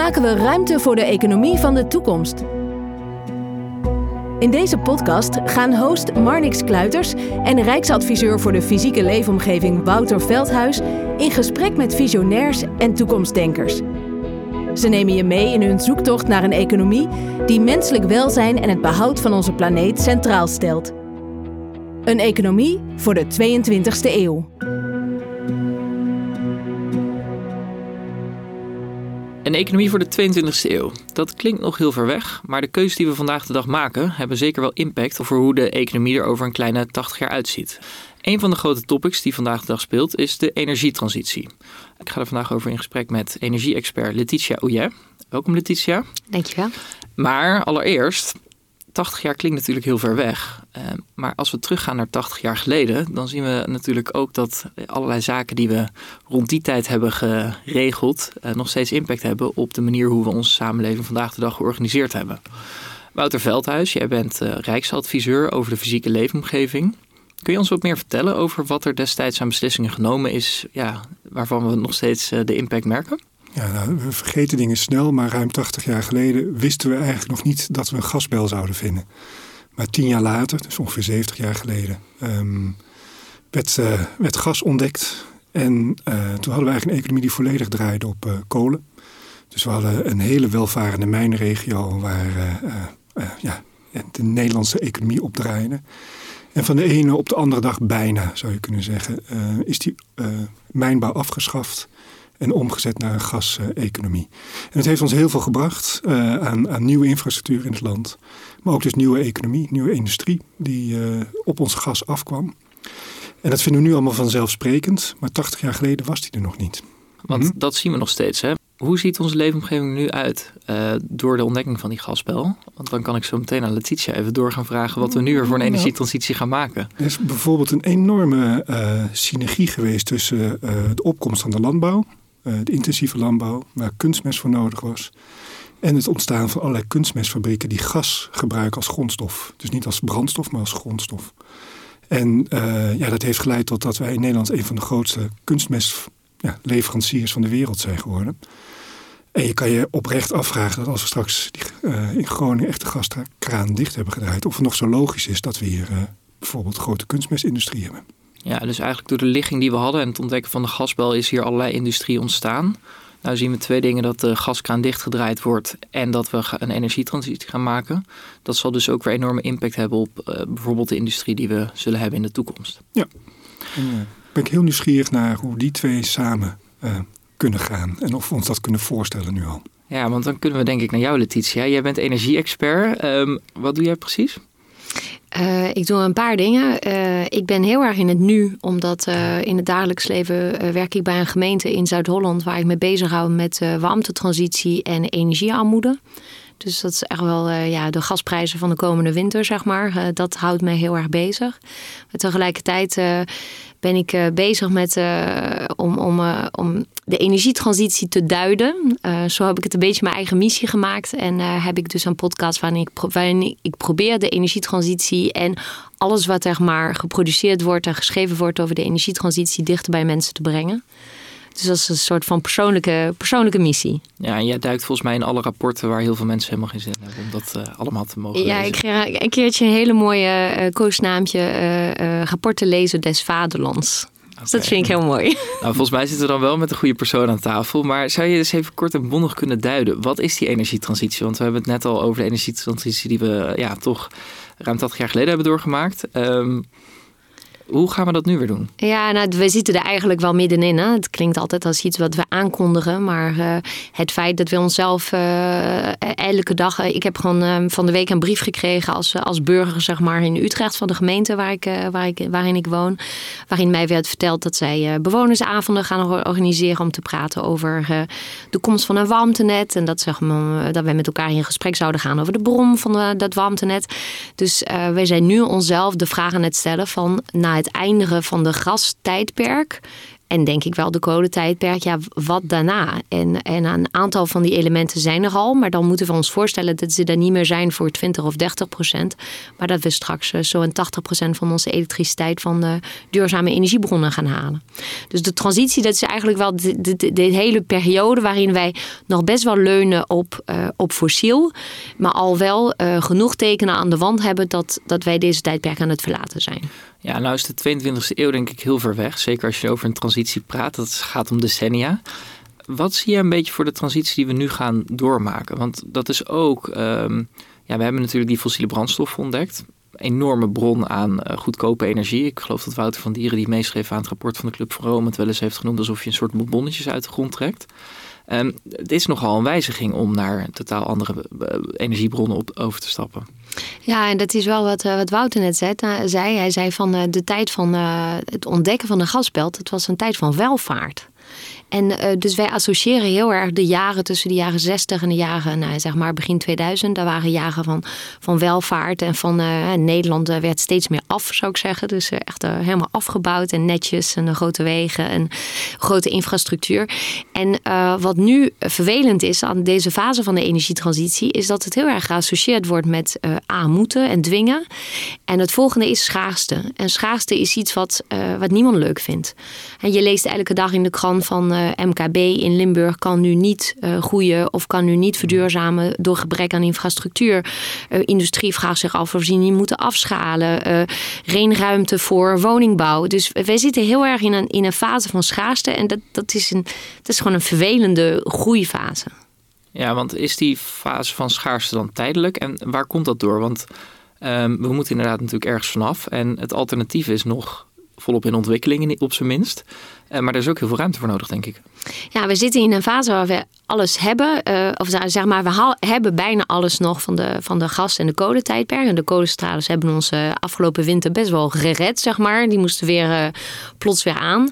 maken we ruimte voor de economie van de toekomst? In deze podcast gaan host Marnix Kluiters en Rijksadviseur voor de fysieke leefomgeving Wouter Veldhuis in gesprek met visionairs en toekomstdenkers. Ze nemen je mee in hun zoektocht naar een economie die menselijk welzijn en het behoud van onze planeet centraal stelt. Een economie voor de 22e eeuw. Een economie voor de 22e eeuw. Dat klinkt nog heel ver weg, maar de keuzes die we vandaag de dag maken hebben zeker wel impact over hoe de economie er over een kleine 80 jaar uitziet. Een van de grote topics die vandaag de dag speelt is de energietransitie. Ik ga er vandaag over in gesprek met energie-expert Letitia Ouillet. Welkom Letitia. Dankjewel. Maar allereerst, 80 jaar klinkt natuurlijk heel ver weg. Uh, maar als we teruggaan naar 80 jaar geleden, dan zien we natuurlijk ook dat allerlei zaken die we rond die tijd hebben geregeld, uh, nog steeds impact hebben op de manier hoe we onze samenleving vandaag de dag georganiseerd hebben. Wouter Veldhuis, jij bent uh, Rijksadviseur over de fysieke leefomgeving. Kun je ons wat meer vertellen over wat er destijds aan beslissingen genomen is, ja, waarvan we nog steeds de impact merken? Ja, nou, we vergeten dingen snel, maar ruim 80 jaar geleden wisten we eigenlijk nog niet dat we een gasbel zouden vinden. Maar tien jaar later, dus ongeveer 70 jaar geleden, um, werd, uh, werd, gas ontdekt. En uh, toen hadden we eigenlijk een economie die volledig draaide op uh, kolen. Dus we hadden een hele welvarende mijnregio waar ja, de Nederlandse economie op draaide. En van de ene op de andere dag bijna, zou je kunnen zeggen, is die mijnbouw afgeschaft en omgezet naar een gas-economie. En het heeft ons heel veel gebracht uh, aan, aan, nieuwe infrastructuur in het land. Maar ook dus nieuwe economie, nieuwe industrie die uh, op ons gas afkwam. En dat vinden we nu allemaal vanzelfsprekend. Maar 80 jaar geleden was die er nog niet. Want hm? dat zien we nog steeds. Hè? Hoe ziet onze leefomgeving nu uit uh, door de ontdekking van die gasbel? Want dan kan ik zo meteen aan Letitia even door gaan vragen wat we nu weer voor een energietransitie gaan maken. Er is bijvoorbeeld een enorme synergie geweest tussen de opkomst van de landbouw de intensieve landbouw, waar kunstmest voor nodig was. En het ontstaan van allerlei kunstmestfabrieken die gas gebruiken als grondstof. Dus niet als brandstof, maar als grondstof. En uh, ja, dat heeft geleid tot dat wij in Nederland een van de grootste kunstmestleveranciers ja, van de wereld zijn geworden. En je kan je oprecht afvragen dat als we straks die, uh, in Groningen echt de gaskraan dicht hebben gedraaid, of het nog zo logisch is dat we hier bijvoorbeeld grote kunstmestindustrie hebben. Ja, dus eigenlijk door de ligging die we hadden en het ontdekken van de gasbel is hier allerlei industrie ontstaan. Nou zien we twee dingen, dat de gaskraan dichtgedraaid wordt en dat we een energietransitie gaan maken. Dat zal dus ook weer enorme impact hebben op uh, bijvoorbeeld de industrie die we zullen hebben in de toekomst. Ja, en, uh, ben ik heel nieuwsgierig naar hoe die twee samen uh, kunnen gaan en of we ons dat kunnen voorstellen nu al. Ja, want dan kunnen we denk ik naar jou Letitia. Jij bent energie-expert. Um, wat doe jij precies? Uh, ik doe een paar dingen. Uh, ik ben heel erg in het nu, omdat uh, in het dagelijks leven werk ik bij een gemeente in Zuid-Holland waar ik me bezig hou met warmtetransitie en energiearmoede. Dus dat is echt wel ja, de gasprijzen van de komende winter, zeg maar. dat houdt mij heel erg bezig. Maar tegelijkertijd ben ik uh, bezig met uh, om, om, uh, om de energietransitie te duiden. zo heb ik het een beetje mijn eigen missie gemaakt. En heb ik dus een podcast waarin ik, waarin ik probeer de energietransitie en alles wat er maar geproduceerd wordt en geschreven wordt over de energietransitie dichter bij mensen te brengen. Dus dat is een soort van persoonlijke, persoonlijke missie. Ja, en jij duikt volgens mij in alle rapporten waar heel veel mensen helemaal geen zin hebben om dat uh, allemaal te mogen ja, lezen. Ja, ik ga een keertje een hele mooie uh, koosnaamtje uh, rapporten lezen des vaderlands. Okay. Dus dat vind ik heel mooi. Nou, volgens mij zitten we dan wel met een goede persoon aan tafel. Maar zou je dus even kort en bondig kunnen duiden? Wat is die energietransitie? Want we hebben het net al over de energietransitie die we ja, toch ruim 80 jaar geleden hebben doorgemaakt. Um, hoe gaan we dat nu weer doen? Ja, nou, we zitten er eigenlijk wel middenin. Hè? Het klinkt altijd als iets wat we aankondigen. Maar uh, het feit dat we onszelf uh, elke dag... ik heb gewoon uh, van de week een brief gekregen als, als burger zeg maar, in Utrecht... van de gemeente waar ik, waar ik, waarin ik woon. Waarin mij werd verteld dat zij bewonersavonden gaan organiseren... om te praten over de komst van een warmtenet. En dat, zeg maar, dat wij met elkaar in gesprek zouden gaan over de bron van dat warmtenet. Dus wij zijn nu onszelf de vraag aan het stellen van... Nou, het eindigen van de gastijdperk En denk ik wel de kolentijdperk, ja, wat daarna? En, en een aantal van die elementen zijn er al, maar dan moeten we ons voorstellen dat ze er niet meer zijn voor 20 of 30 procent. Maar dat we straks zo'n 80 procent van onze elektriciteit van de duurzame energiebronnen gaan halen. Dus de transitie, dat is eigenlijk wel de, hele periode waarin wij nog best wel leunen op, uh, op fossiel, maar al wel uh, genoeg tekenen aan de wand hebben dat, dat wij deze tijdperk aan het verlaten zijn. Ja, nou is de 22e eeuw denk ik heel ver weg. Zeker als je over een transitie praat. Dat gaat om decennia. Wat zie je een beetje voor de transitie die we nu gaan doormaken? Want dat is ook... Um, ja, we hebben natuurlijk die fossiele brandstoffen ontdekt. Enorme bron aan uh, goedkope energie. Ik geloof dat Wouter van Dieren die meeschreef aan het rapport van de Club van Rome... het wel eens heeft genoemd alsof je een soort bonnetjes uit de grond trekt. Um, het is nogal een wijziging om naar totaal andere uh, energiebronnen op, over te stappen. Ja, en dat is wel wat, uh, wat Wouter net zei. zei. Hij zei van de tijd van het ontdekken van de gasbelt, het was een tijd van welvaart. En uh, dus wij associëren heel erg de jaren tussen de jaren 60 en de jaren, nou, zeg maar begin 2000. Daar waren jaren van, van welvaart en van uh, Nederland werd steeds meer af, zou ik zeggen. Dus echt helemaal afgebouwd en netjes en grote wegen en grote infrastructuur. En wat nu vervelend is aan deze fase van de energietransitie, is dat het heel erg geassocieerd wordt met aan moeten en dwingen. En het volgende is schaarste. En schaarste is iets wat, wat niemand leuk vindt. En je leest elke dag in de krant van MKB in Limburg kan nu niet uh, groeien of kan nu niet verduurzamen door gebrek aan infrastructuur. Uh, industrie vraagt zich af of ze niet moeten afschalen. geen ruimte voor woningbouw. Dus wij zitten heel erg in een, in een fase van schaarste en dat, dat, is een, is gewoon een vervelende groeifase. Ja, want is die fase van schaarste dan tijdelijk en waar komt dat door? Want um, we moeten inderdaad natuurlijk ergens vanaf en het alternatief is nog volop in ontwikkeling, op zijn minst. Uh, maar er is ook heel veel ruimte voor nodig, denk ik. Ja, we zitten in een fase waar we alles hebben. Uh, of zeg maar, we hebben bijna alles nog van de, van de gas- en de kolentijdperk. En de kolenstralers hebben ons uh, afgelopen winter best wel gered, zeg maar. Die moesten weer plots weer aan.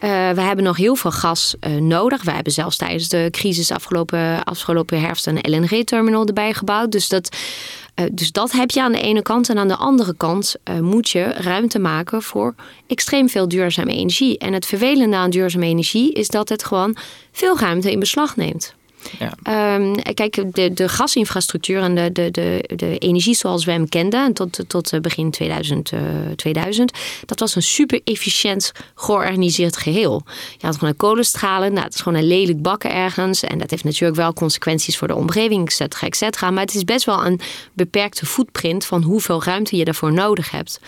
we hebben nog heel veel gas nodig. We hebben zelfs tijdens de crisis afgelopen, afgelopen herfst een LNG-terminal erbij gebouwd. Dus dat dus dat heb je aan de ene kant. En aan de andere kant uh, moet je ruimte maken voor extreem veel duurzame energie. En het vervelende aan duurzame energie is dat het gewoon veel ruimte in beslag neemt. Ja. Um, kijk, de, de gasinfrastructuur en de, de, de, de energie zoals we hem kenden tot, tot begin 2000, uh, 2000, dat was een super efficiënt georganiseerd geheel. Je had gewoon een kolenstralen, nou, het is gewoon een lelijk bakken ergens. En dat heeft natuurlijk wel consequenties voor de omgeving, et cetera, et cetera. Maar het is best wel een beperkte footprint van hoeveel ruimte je daarvoor nodig hebt.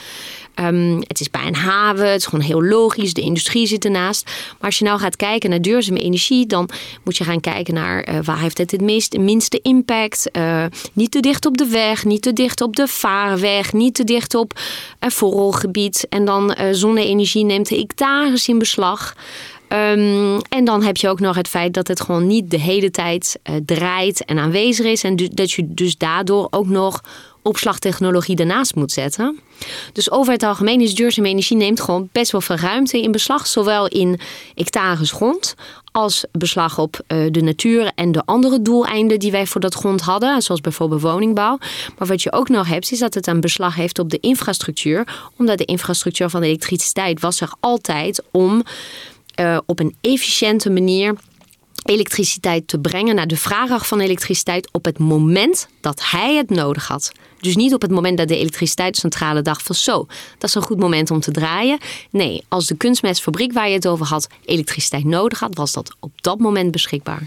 Um, het is bij een haven, het is gewoon heel logisch, de industrie zit ernaast. Maar als je nou gaat kijken naar duurzame energie, dan moet je gaan kijken naar uh, waar heeft het het meest, minste impact. Uh, niet te dicht op de weg, niet te dicht op de vaarweg, niet te dicht op een vooralgebied. En dan uh, zonne-energie neemt hectares in beslag. Um, en dan heb je ook nog het feit dat het gewoon niet de hele tijd draait en aanwezig is. En dat je dus daardoor ook nog opslagtechnologie daarnaast moet zetten. Dus over het algemeen is duurzame energie neemt gewoon best wel veel ruimte in beslag. Zowel in hectares grond als beslag op uh, de natuur en de andere doeleinden die wij voor dat grond hadden. Zoals bijvoorbeeld woningbouw. Maar wat je ook nog hebt is dat het een beslag heeft op de infrastructuur. Omdat de infrastructuur van elektriciteit was er altijd om uh, op een efficiënte manier elektriciteit te brengen naar de vraag van elektriciteit op het moment dat hij het nodig had. Dus niet op het moment dat de elektriciteitscentrale dacht van zo, dat is een goed moment om te draaien. Nee, als de kunstmestfabriek waar je het over had elektriciteit nodig had, was dat op dat moment beschikbaar.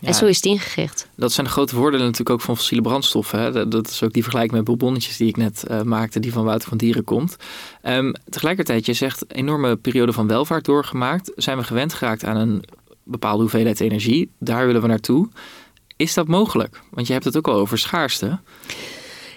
en zo is het ingericht. Dat zijn de grote voordelen natuurlijk ook van fossiele brandstoffen. Hè? Dat is ook die vergelijking met bourbonnetjes die ik net uh, maakte, die van Wouter van Dieren komt. Um, tegelijkertijd, je zegt enorme periode van welvaart doorgemaakt. Zijn we gewend geraakt aan een bepaalde hoeveelheid energie? Daar willen we naartoe. Is dat mogelijk? Want je hebt het ook al over schaarste.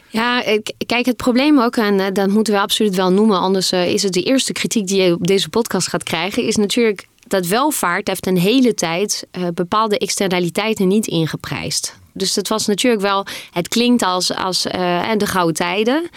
Ja, kijk, het probleem ook, en eh, dat moeten we absoluut wel noemen, anders eh, is het de eerste kritiek die je op deze podcast gaat krijgen, is natuurlijk dat welvaart heeft een hele tijd bepaalde externaliteiten niet ingeprijsd. Dus het was natuurlijk wel, het klinkt als, als uh, de gouden tijden.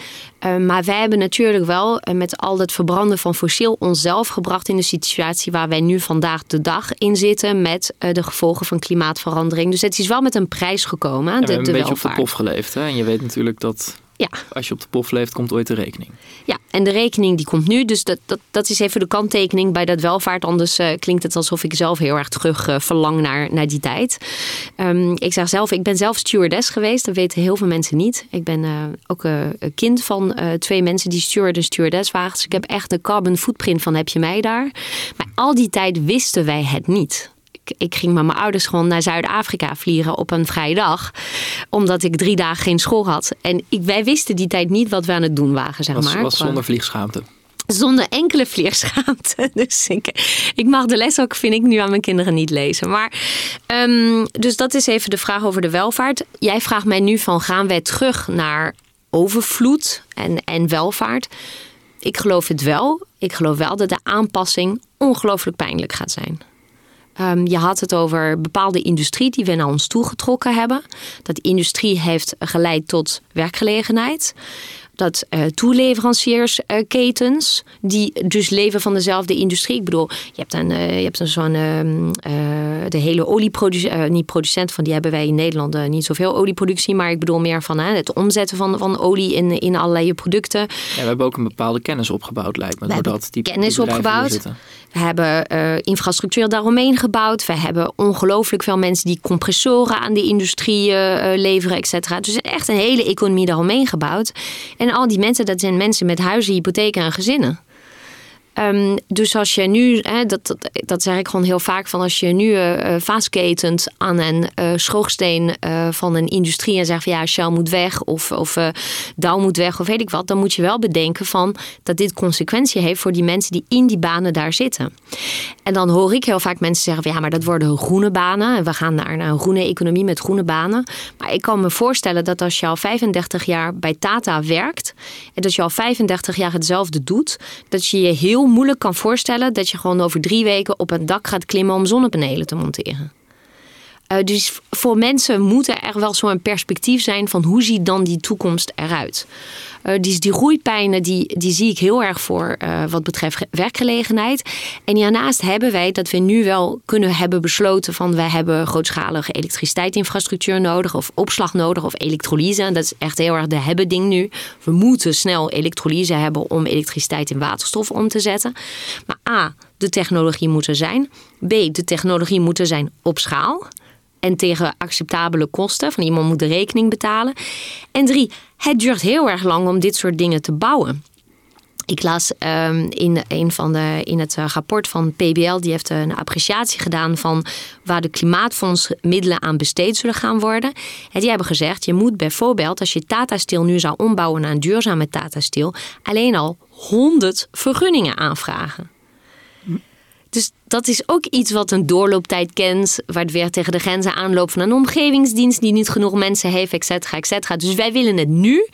Uh, maar wij hebben natuurlijk wel uh, met al het verbranden van fossiel onszelf gebracht in de situatie waar wij nu vandaag de dag in zitten met de gevolgen van klimaatverandering. Dus het is wel met een prijs gekomen. Ja, de, we hebben een beetje op de pof geleefd. Hè? En je weet natuurlijk dat Ja. Als je op de pof leeft, komt ooit de rekening. Ja, en de rekening die komt nu. Dus dat, dat, dat is even de kanttekening bij dat welvaart. Anders uh, klinkt het alsof ik zelf heel erg terug uh, verlang naar, naar die tijd. Um, ik zeg zelf, ik ben zelf stewardess geweest. Dat weten heel veel mensen niet. Ik ben uh, ook een kind van twee mensen die steward en stewardess waren. Dus ik heb echt de carbon footprint van heb je mij daar. Maar al die tijd wisten wij het niet ik ging met mijn ouders gewoon naar Zuid-Afrika vliegen op een vrije dag. Omdat ik drie dagen geen school had. En ik, wij wisten die tijd niet wat we aan het doen waren, zeg was, maar. was zonder vliegschaamte. Zonder enkele vliegschaamte. Dus ik, ik mag de les ook, vind ik, nu aan mijn kinderen niet lezen. Maar, um, dus dat is even de vraag over de welvaart. Jij vraagt mij nu van, gaan wij terug naar overvloed en, en welvaart? Ik geloof het wel. Ik geloof wel dat de aanpassing ongelooflijk pijnlijk gaat zijn. Um, je had het over bepaalde industrie die we naar ons toegetrokken hebben. Dat industrie heeft geleid tot werkgelegenheid dat uh, toeleveranciersketens, uh, die dus leven van dezelfde industrie. Ik bedoel, je hebt een, uh, je hebt een zo'n, ehm, de hele olieproducent, niet producent van, die hebben wij in Nederland niet zoveel olieproductie, maar ik bedoel meer van het omzetten van, van olie in, in allerlei producten. Ja, we hebben ook een bepaalde kennis opgebouwd, lijkt me. We hebben die, kennis opgebouwd. We hebben infrastructuur daaromheen gebouwd. We hebben ongelooflijk veel mensen die compressoren aan die industrie leveren, et cetera. Dus echt een hele economie daaromheen gebouwd. En en al die mensen, dat zijn mensen met huizen, hypotheken en gezinnen. Um, dus als je nu, hè, dat, dat, dat, zeg ik gewoon heel vaak, van als je nu uh, aan een schoorsteen uh, van een industrie en zegt van ja, Shell moet weg of, of Dow moet weg of weet ik wat, dan moet je wel bedenken van dat dit consequentie heeft voor die mensen die in die banen daar zitten. En dan hoor ik heel vaak mensen zeggen van ja, maar dat worden groene banen en we gaan naar een groene economie met groene banen. Maar ik kan me voorstellen dat als je al 35 jaar bij Tata werkt en dat je al 35 jaar hetzelfde doet, dat je je heel moeilijk kan voorstellen dat je gewoon over drie weken op een dak gaat klimmen om zonnepanelen te monteren. Uh, dus voor mensen moet er wel zo'n perspectief zijn van hoe ziet dan die toekomst eruit. Uh, die, die groeipijnen die, die zie ik heel erg voor uh, wat betreft werkgelegenheid. En hiernaast hebben wij dat we nu wel kunnen hebben besloten van wij hebben grootschalige elektriciteitsinfrastructuur nodig of opslag nodig of elektrolyse. Dat is echt heel erg de hebben ding nu. We moeten snel elektrolyse hebben om elektriciteit in waterstof om te zetten. Maar A, de technologie moet er zijn. B, de technologie moet er zijn op schaal en tegen acceptabele kosten. Van iemand moet de rekening betalen. En drie, het duurt heel erg lang om dit soort dingen te bouwen. Ik las um, in, een van de, in het uh, rapport van PBL, die heeft een appreciatie gedaan van waar de klimaatfonds middelen aan besteed zullen gaan worden. En die hebben gezegd, je moet bijvoorbeeld, als je Tata Steel nu zou ombouwen naar een duurzame Tata Steel, alleen al 100 vergunningen aanvragen. Dus dat is ook iets wat een doorlooptijd kent, waar het weer tegen de grenzen aanloopt van een omgevingsdienst die niet genoeg mensen heeft, et cetera, et cetera. Dus wij willen het nu,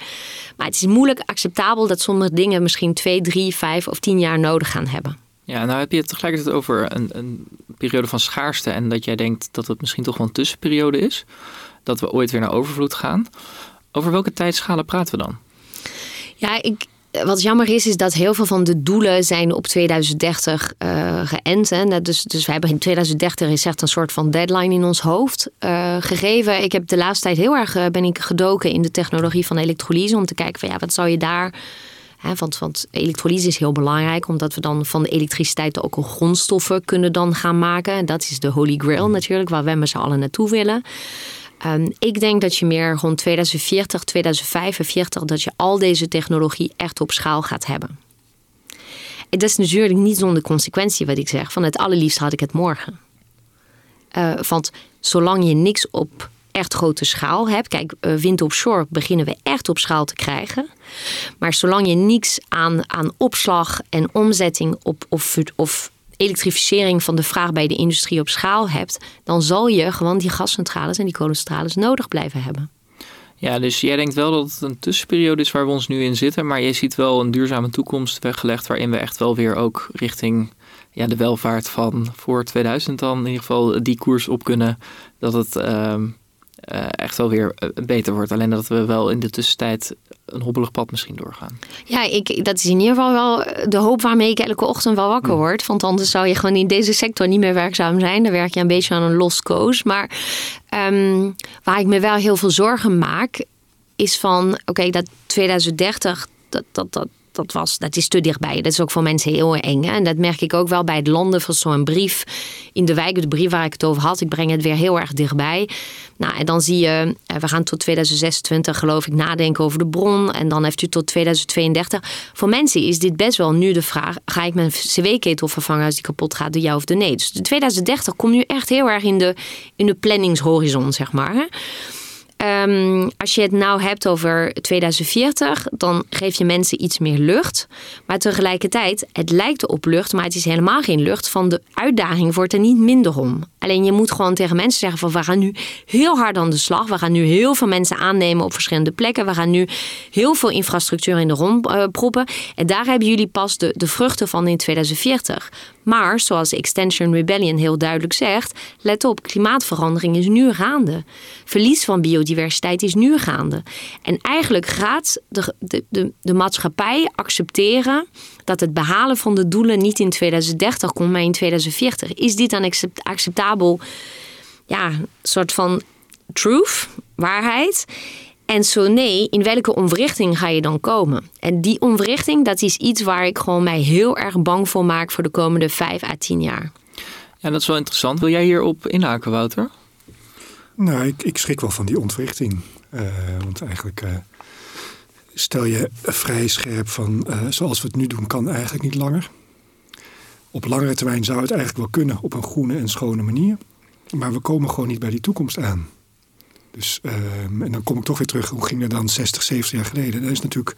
maar het is moeilijk acceptabel dat sommige dingen misschien twee, drie, vijf of tien jaar nodig gaan hebben. Ja, nou heb je het tegelijkertijd over een, een periode van schaarste en dat jij denkt dat het misschien toch wel een tussenperiode is, dat we ooit weer naar overvloed gaan. Over welke tijdschalen praten we dan? Ja, ik, wat jammer is, is dat heel veel van de doelen zijn op 2030 uh, eh, geënt. Hè. Dus, dus we hebben in 2030 is echt een soort van deadline in ons hoofd uh, gegeven. Ik heb de laatste tijd heel erg uh, ben ik gedoken in de technologie van elektrolyse. Om te kijken van ja, wat zou je daar... Hè, want, elektrolyse is heel belangrijk, omdat we dan van de elektriciteit ook grondstoffen kunnen dan gaan maken. En dat is de holy grail natuurlijk, waar we met z'n allen naartoe willen. Um, ik denk dat je meer rond 2040, 2045, dat je al deze technologie echt op schaal gaat hebben. En dat is natuurlijk niet zonder consequentie wat ik zeg. Van het allerliefst had ik het morgen. Uh, want zolang je niks op echt grote schaal hebt. Kijk, uh, wind offshore beginnen we echt op schaal te krijgen. Maar zolang je niks aan, aan opslag en omzetting op, of, of elektrificering van de vraag bij de industrie op schaal hebt, dan zal je gewoon die gascentrales en die kolencentrales nodig blijven hebben. Ja, dus jij denkt wel dat het een tussenperiode is waar we ons nu in zitten, maar je ziet wel een duurzame toekomst weggelegd waarin we echt wel weer ook richting ja, de welvaart van voor 2000 dan in ieder geval die koers op kunnen. Dat het uh, echt wel weer eh, beter wordt. Alleen dat we wel in de tussentijd een hobbelig pad misschien doorgaan. Ja, ik, dat is in ieder geval wel de hoop waarmee ik elke ochtend wel wakker word. Want anders zou je gewoon in deze sector niet meer werkzaam zijn. Dan werk je een beetje aan een lost coast. Maar um, waar ik me wel heel veel zorgen maak, is van, oké, dat 2030, dat, dat, dat, dat, was, dat is te dichtbij. Dat is ook voor mensen heel eng. Hè? En dat merk ik ook wel bij het landen van zo'n brief in de wijk. De brief waar ik het over had. Ik breng het weer heel erg dichtbij. Nou, en dan zie je, eh, we gaan tot 2026 geloof ik nadenken over de bron. En dan heeft u tot 2032. Voor mensen is dit best wel nu de vraag. Ga ik mijn cw-ketel vervangen als die kapot gaat? De ja of de nee? Dus de 2030 komt nu echt heel erg in de, in de planningshorizon, zeg maar. Hè? Um, als je het nou hebt over 2040, dan geef je mensen iets meer lucht. Maar tegelijkertijd, het lijkt op lucht, maar het is helemaal geen lucht. Van de uitdaging wordt er niet minder om. Alleen je moet gewoon tegen mensen zeggen van we gaan nu heel hard aan de slag. We gaan nu heel veel mensen aannemen op verschillende plekken. We gaan nu heel veel infrastructuur in de rond uh, proppen. En daar hebben jullie pas de, de vruchten van in 2040. Maar zoals Extension Rebellion heel duidelijk zegt, let op, klimaatverandering is nu gaande. Verlies van biodiversiteit is nu gaande. En eigenlijk gaat de, de, de, de maatschappij accepteren dat het behalen van de doelen niet in 2030 komt, maar in 2040. Is dit dan acceptabel? Ja, soort van truth, waarheid. En zo nee, in welke onwrichting ga je dan komen? En die onwrichting, dat is iets waar ik gewoon mij heel erg bang voor maak voor de komende vijf à tien jaar. Ja, dat is wel interessant. Wil jij hierop inhaken, Wouter? Nou, ik, ik schrik wel van die ontwrichting. Uh, want eigenlijk uh, stel je vrij scherp van uh, zoals we het nu doen, kan eigenlijk niet langer. Op langere termijn zou het eigenlijk wel kunnen op een groene en schone manier. Maar we komen gewoon niet bij die toekomst aan. Dus, ehm, en dan kom ik toch weer terug, hoe ging dat dan 60, 70 jaar geleden? Daar is natuurlijk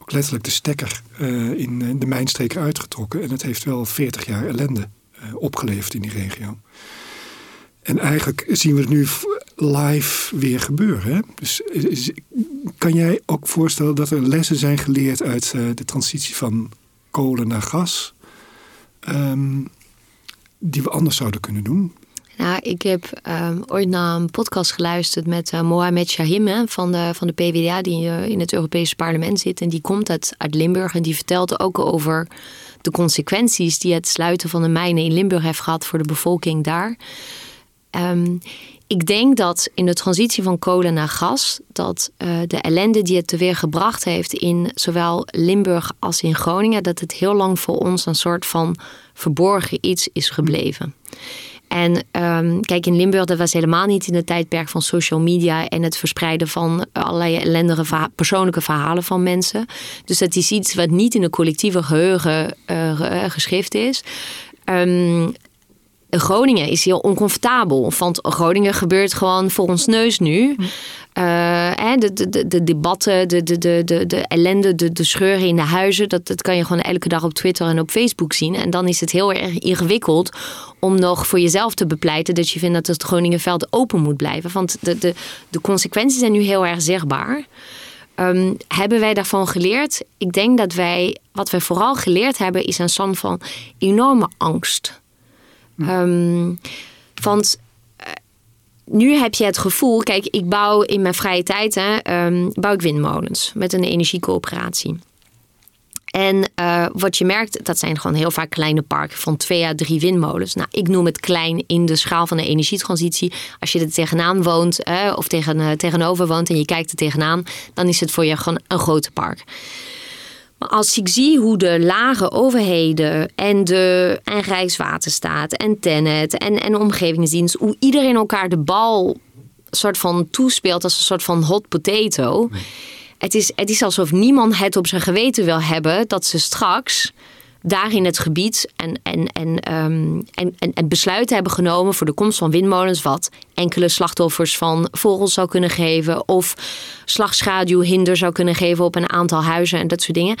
ook letterlijk de stekker uh, in de mijnstreken uitgetrokken. En het heeft wel 40 jaar ellende uh, opgeleverd in die regio. En eigenlijk zien we het nu live weer gebeuren. Hè? Dus kan jij ook voorstellen dat er lessen zijn geleerd uit de transitie van kolen naar gas, um, die we anders zouden kunnen doen? Nou, ik heb um, ooit naar een podcast geluisterd met uh, Mohamed Shahim van, de, van de PvdA, die uh, in het Europese parlement zit. En die komt uit, uit Limburg en die vertelt ook over de consequenties die het sluiten van de mijnen in Limburg heeft gehad voor de bevolking daar. Um, ik denk dat in de transitie van kolen naar gas, dat uh, de ellende die het teweeg gebracht heeft in zowel Limburg als in Groningen, dat het heel lang voor ons een soort van verborgen iets is gebleven. En um, kijk, in Limburg, dat was helemaal niet in het tijdperk van social media en het verspreiden van allerlei ellendige verha persoonlijke verhalen van mensen. Dus dat is iets wat niet in een collectieve geheugen uh, geschrift is. Um, Groningen is heel oncomfortabel. Want Groningen gebeurt gewoon voor ons neus nu. Uh, de, de, de, debatten, de, de, de, de, de ellende, de, de scheuren in de huizen. Dat, dat kan je gewoon elke dag op Twitter en op Facebook zien. En dan is het heel erg ingewikkeld om nog voor jezelf te bepleiten dat je vindt dat het Groningenveld open moet blijven. Want de, de, de consequenties zijn nu heel erg zichtbaar. Um, hebben wij daarvan geleerd? Ik denk dat wij, wat wij vooral geleerd hebben, is een soort van enorme angst. Um, want uh, nu heb je het gevoel, kijk, ik bouw in mijn vrije tijd, hè, um, bouw ik windmolens met een energiecoöperatie. En uh, wat je merkt, dat zijn gewoon heel vaak kleine parken van twee à drie windmolens. Nou, ik noem het klein in de schaal van de energietransitie. Als je er tegenaan woont of tegen, uh, tegenover woont en je kijkt er tegenaan, dan is het voor je gewoon een grote park. Maar als ik zie hoe de lage overheden en de en Rijkswaterstaat en Tennet en, en de omgevingsdienst, hoe iedereen elkaar de bal soort van toespeelt als een soort van hot potato. Het, is, het is alsof niemand het op zijn geweten wil hebben dat ze straks daar in het gebied en, en, en, um, en, en, en, besluiten hebben genomen voor de komst van windmolens, wat enkele slachtoffers van vogels zou kunnen geven, of slagschaduwhinder zou kunnen geven op een aantal huizen en dat soort dingen.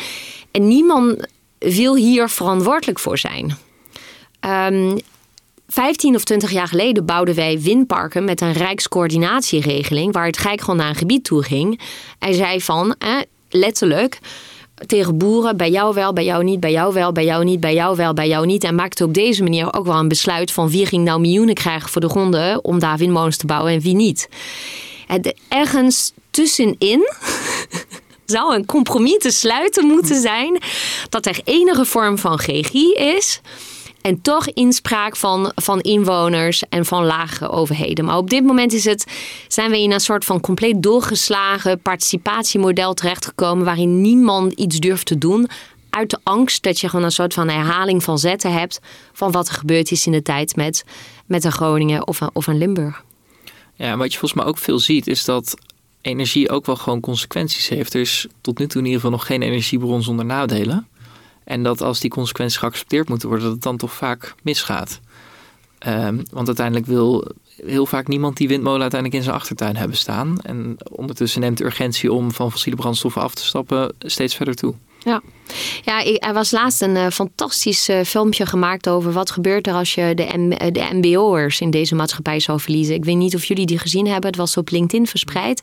En niemand wil hier verantwoordelijk voor zijn. Um, 15 of 20 jaar geleden bouwden wij windparken met een rijkscoördinatieregeling, waar het Rijk gewoon naar een gebied toe ging. Hij zei van, eh, letterlijk, tegen boeren, bij jou wel, bij jou niet, bij jou wel, bij jou niet, bij jou wel, bij jou niet. En maakte op deze manier ook wel een besluit van wie ging nou miljoenen krijgen voor de gronden om daar windmolens te bouwen en wie niet. En ergens tussenin zou een compromis te sluiten moeten zijn dat er enige vorm van regie is En toch inspraak van, van inwoners en van lage overheden. Maar op dit moment is het, zijn we in een soort van compleet doorgeslagen participatiemodel terechtgekomen. waarin niemand iets durft te doen uit de angst dat je gewoon een soort van herhaling van zetten hebt van wat er gebeurd is in de tijd met, met een Groningen of een, of een Limburg. Ja, wat je volgens mij ook veel ziet is dat energie ook wel gewoon consequenties heeft. Er is tot nu toe in ieder geval nog geen energiebron zonder nadelen. En dat als die consequenties geaccepteerd moeten worden, dat het dan toch vaak misgaat. Um, want uiteindelijk wil heel vaak niemand die windmolen uiteindelijk in zijn achtertuin hebben staan. En ondertussen neemt de urgentie om van fossiele brandstoffen af te stappen steeds verder toe. Ja, ja er was laatst een uh, fantastisch uh, filmpje gemaakt over wat gebeurt er als je de, M eh, MBO'ers in deze maatschappij zou verliezen. Ik weet niet of jullie die gezien hebben. Het was op LinkedIn verspreid.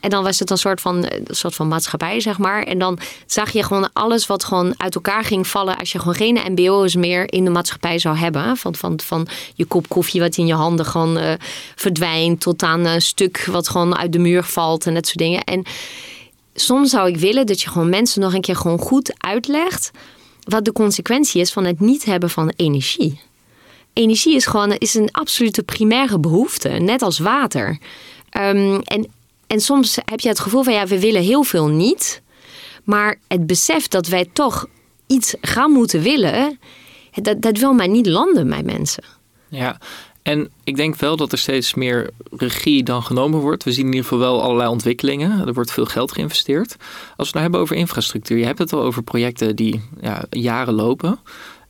En dan was het een soort van, een soort van maatschappij, zeg maar. En dan zag je gewoon alles wat gewoon uit elkaar ging vallen als je gewoon geen MBO'ers meer in de maatschappij zou hebben. Van, van, van je kop koffie wat in je handen gewoon verdwijnt tot aan een stuk wat gewoon uit de muur valt en dat soort dingen. En soms zou ik willen dat je gewoon mensen nog een keer gewoon goed uitlegt wat de consequentie is van het niet hebben van energie. Energie is gewoon is een absolute primaire behoefte, net als water. Um, en, en soms heb je het gevoel van ja, we willen heel veel niet. Maar het besef dat wij toch iets gaan moeten willen, dat, dat wil maar niet landen bij mensen. Ja, en ik denk wel dat er steeds meer regie dan genomen wordt. We zien in ieder geval wel allerlei ontwikkelingen. Er wordt veel geld geïnvesteerd. Als we het nou hebben over infrastructuur, je hebt het al over projecten die ja, jaren lopen.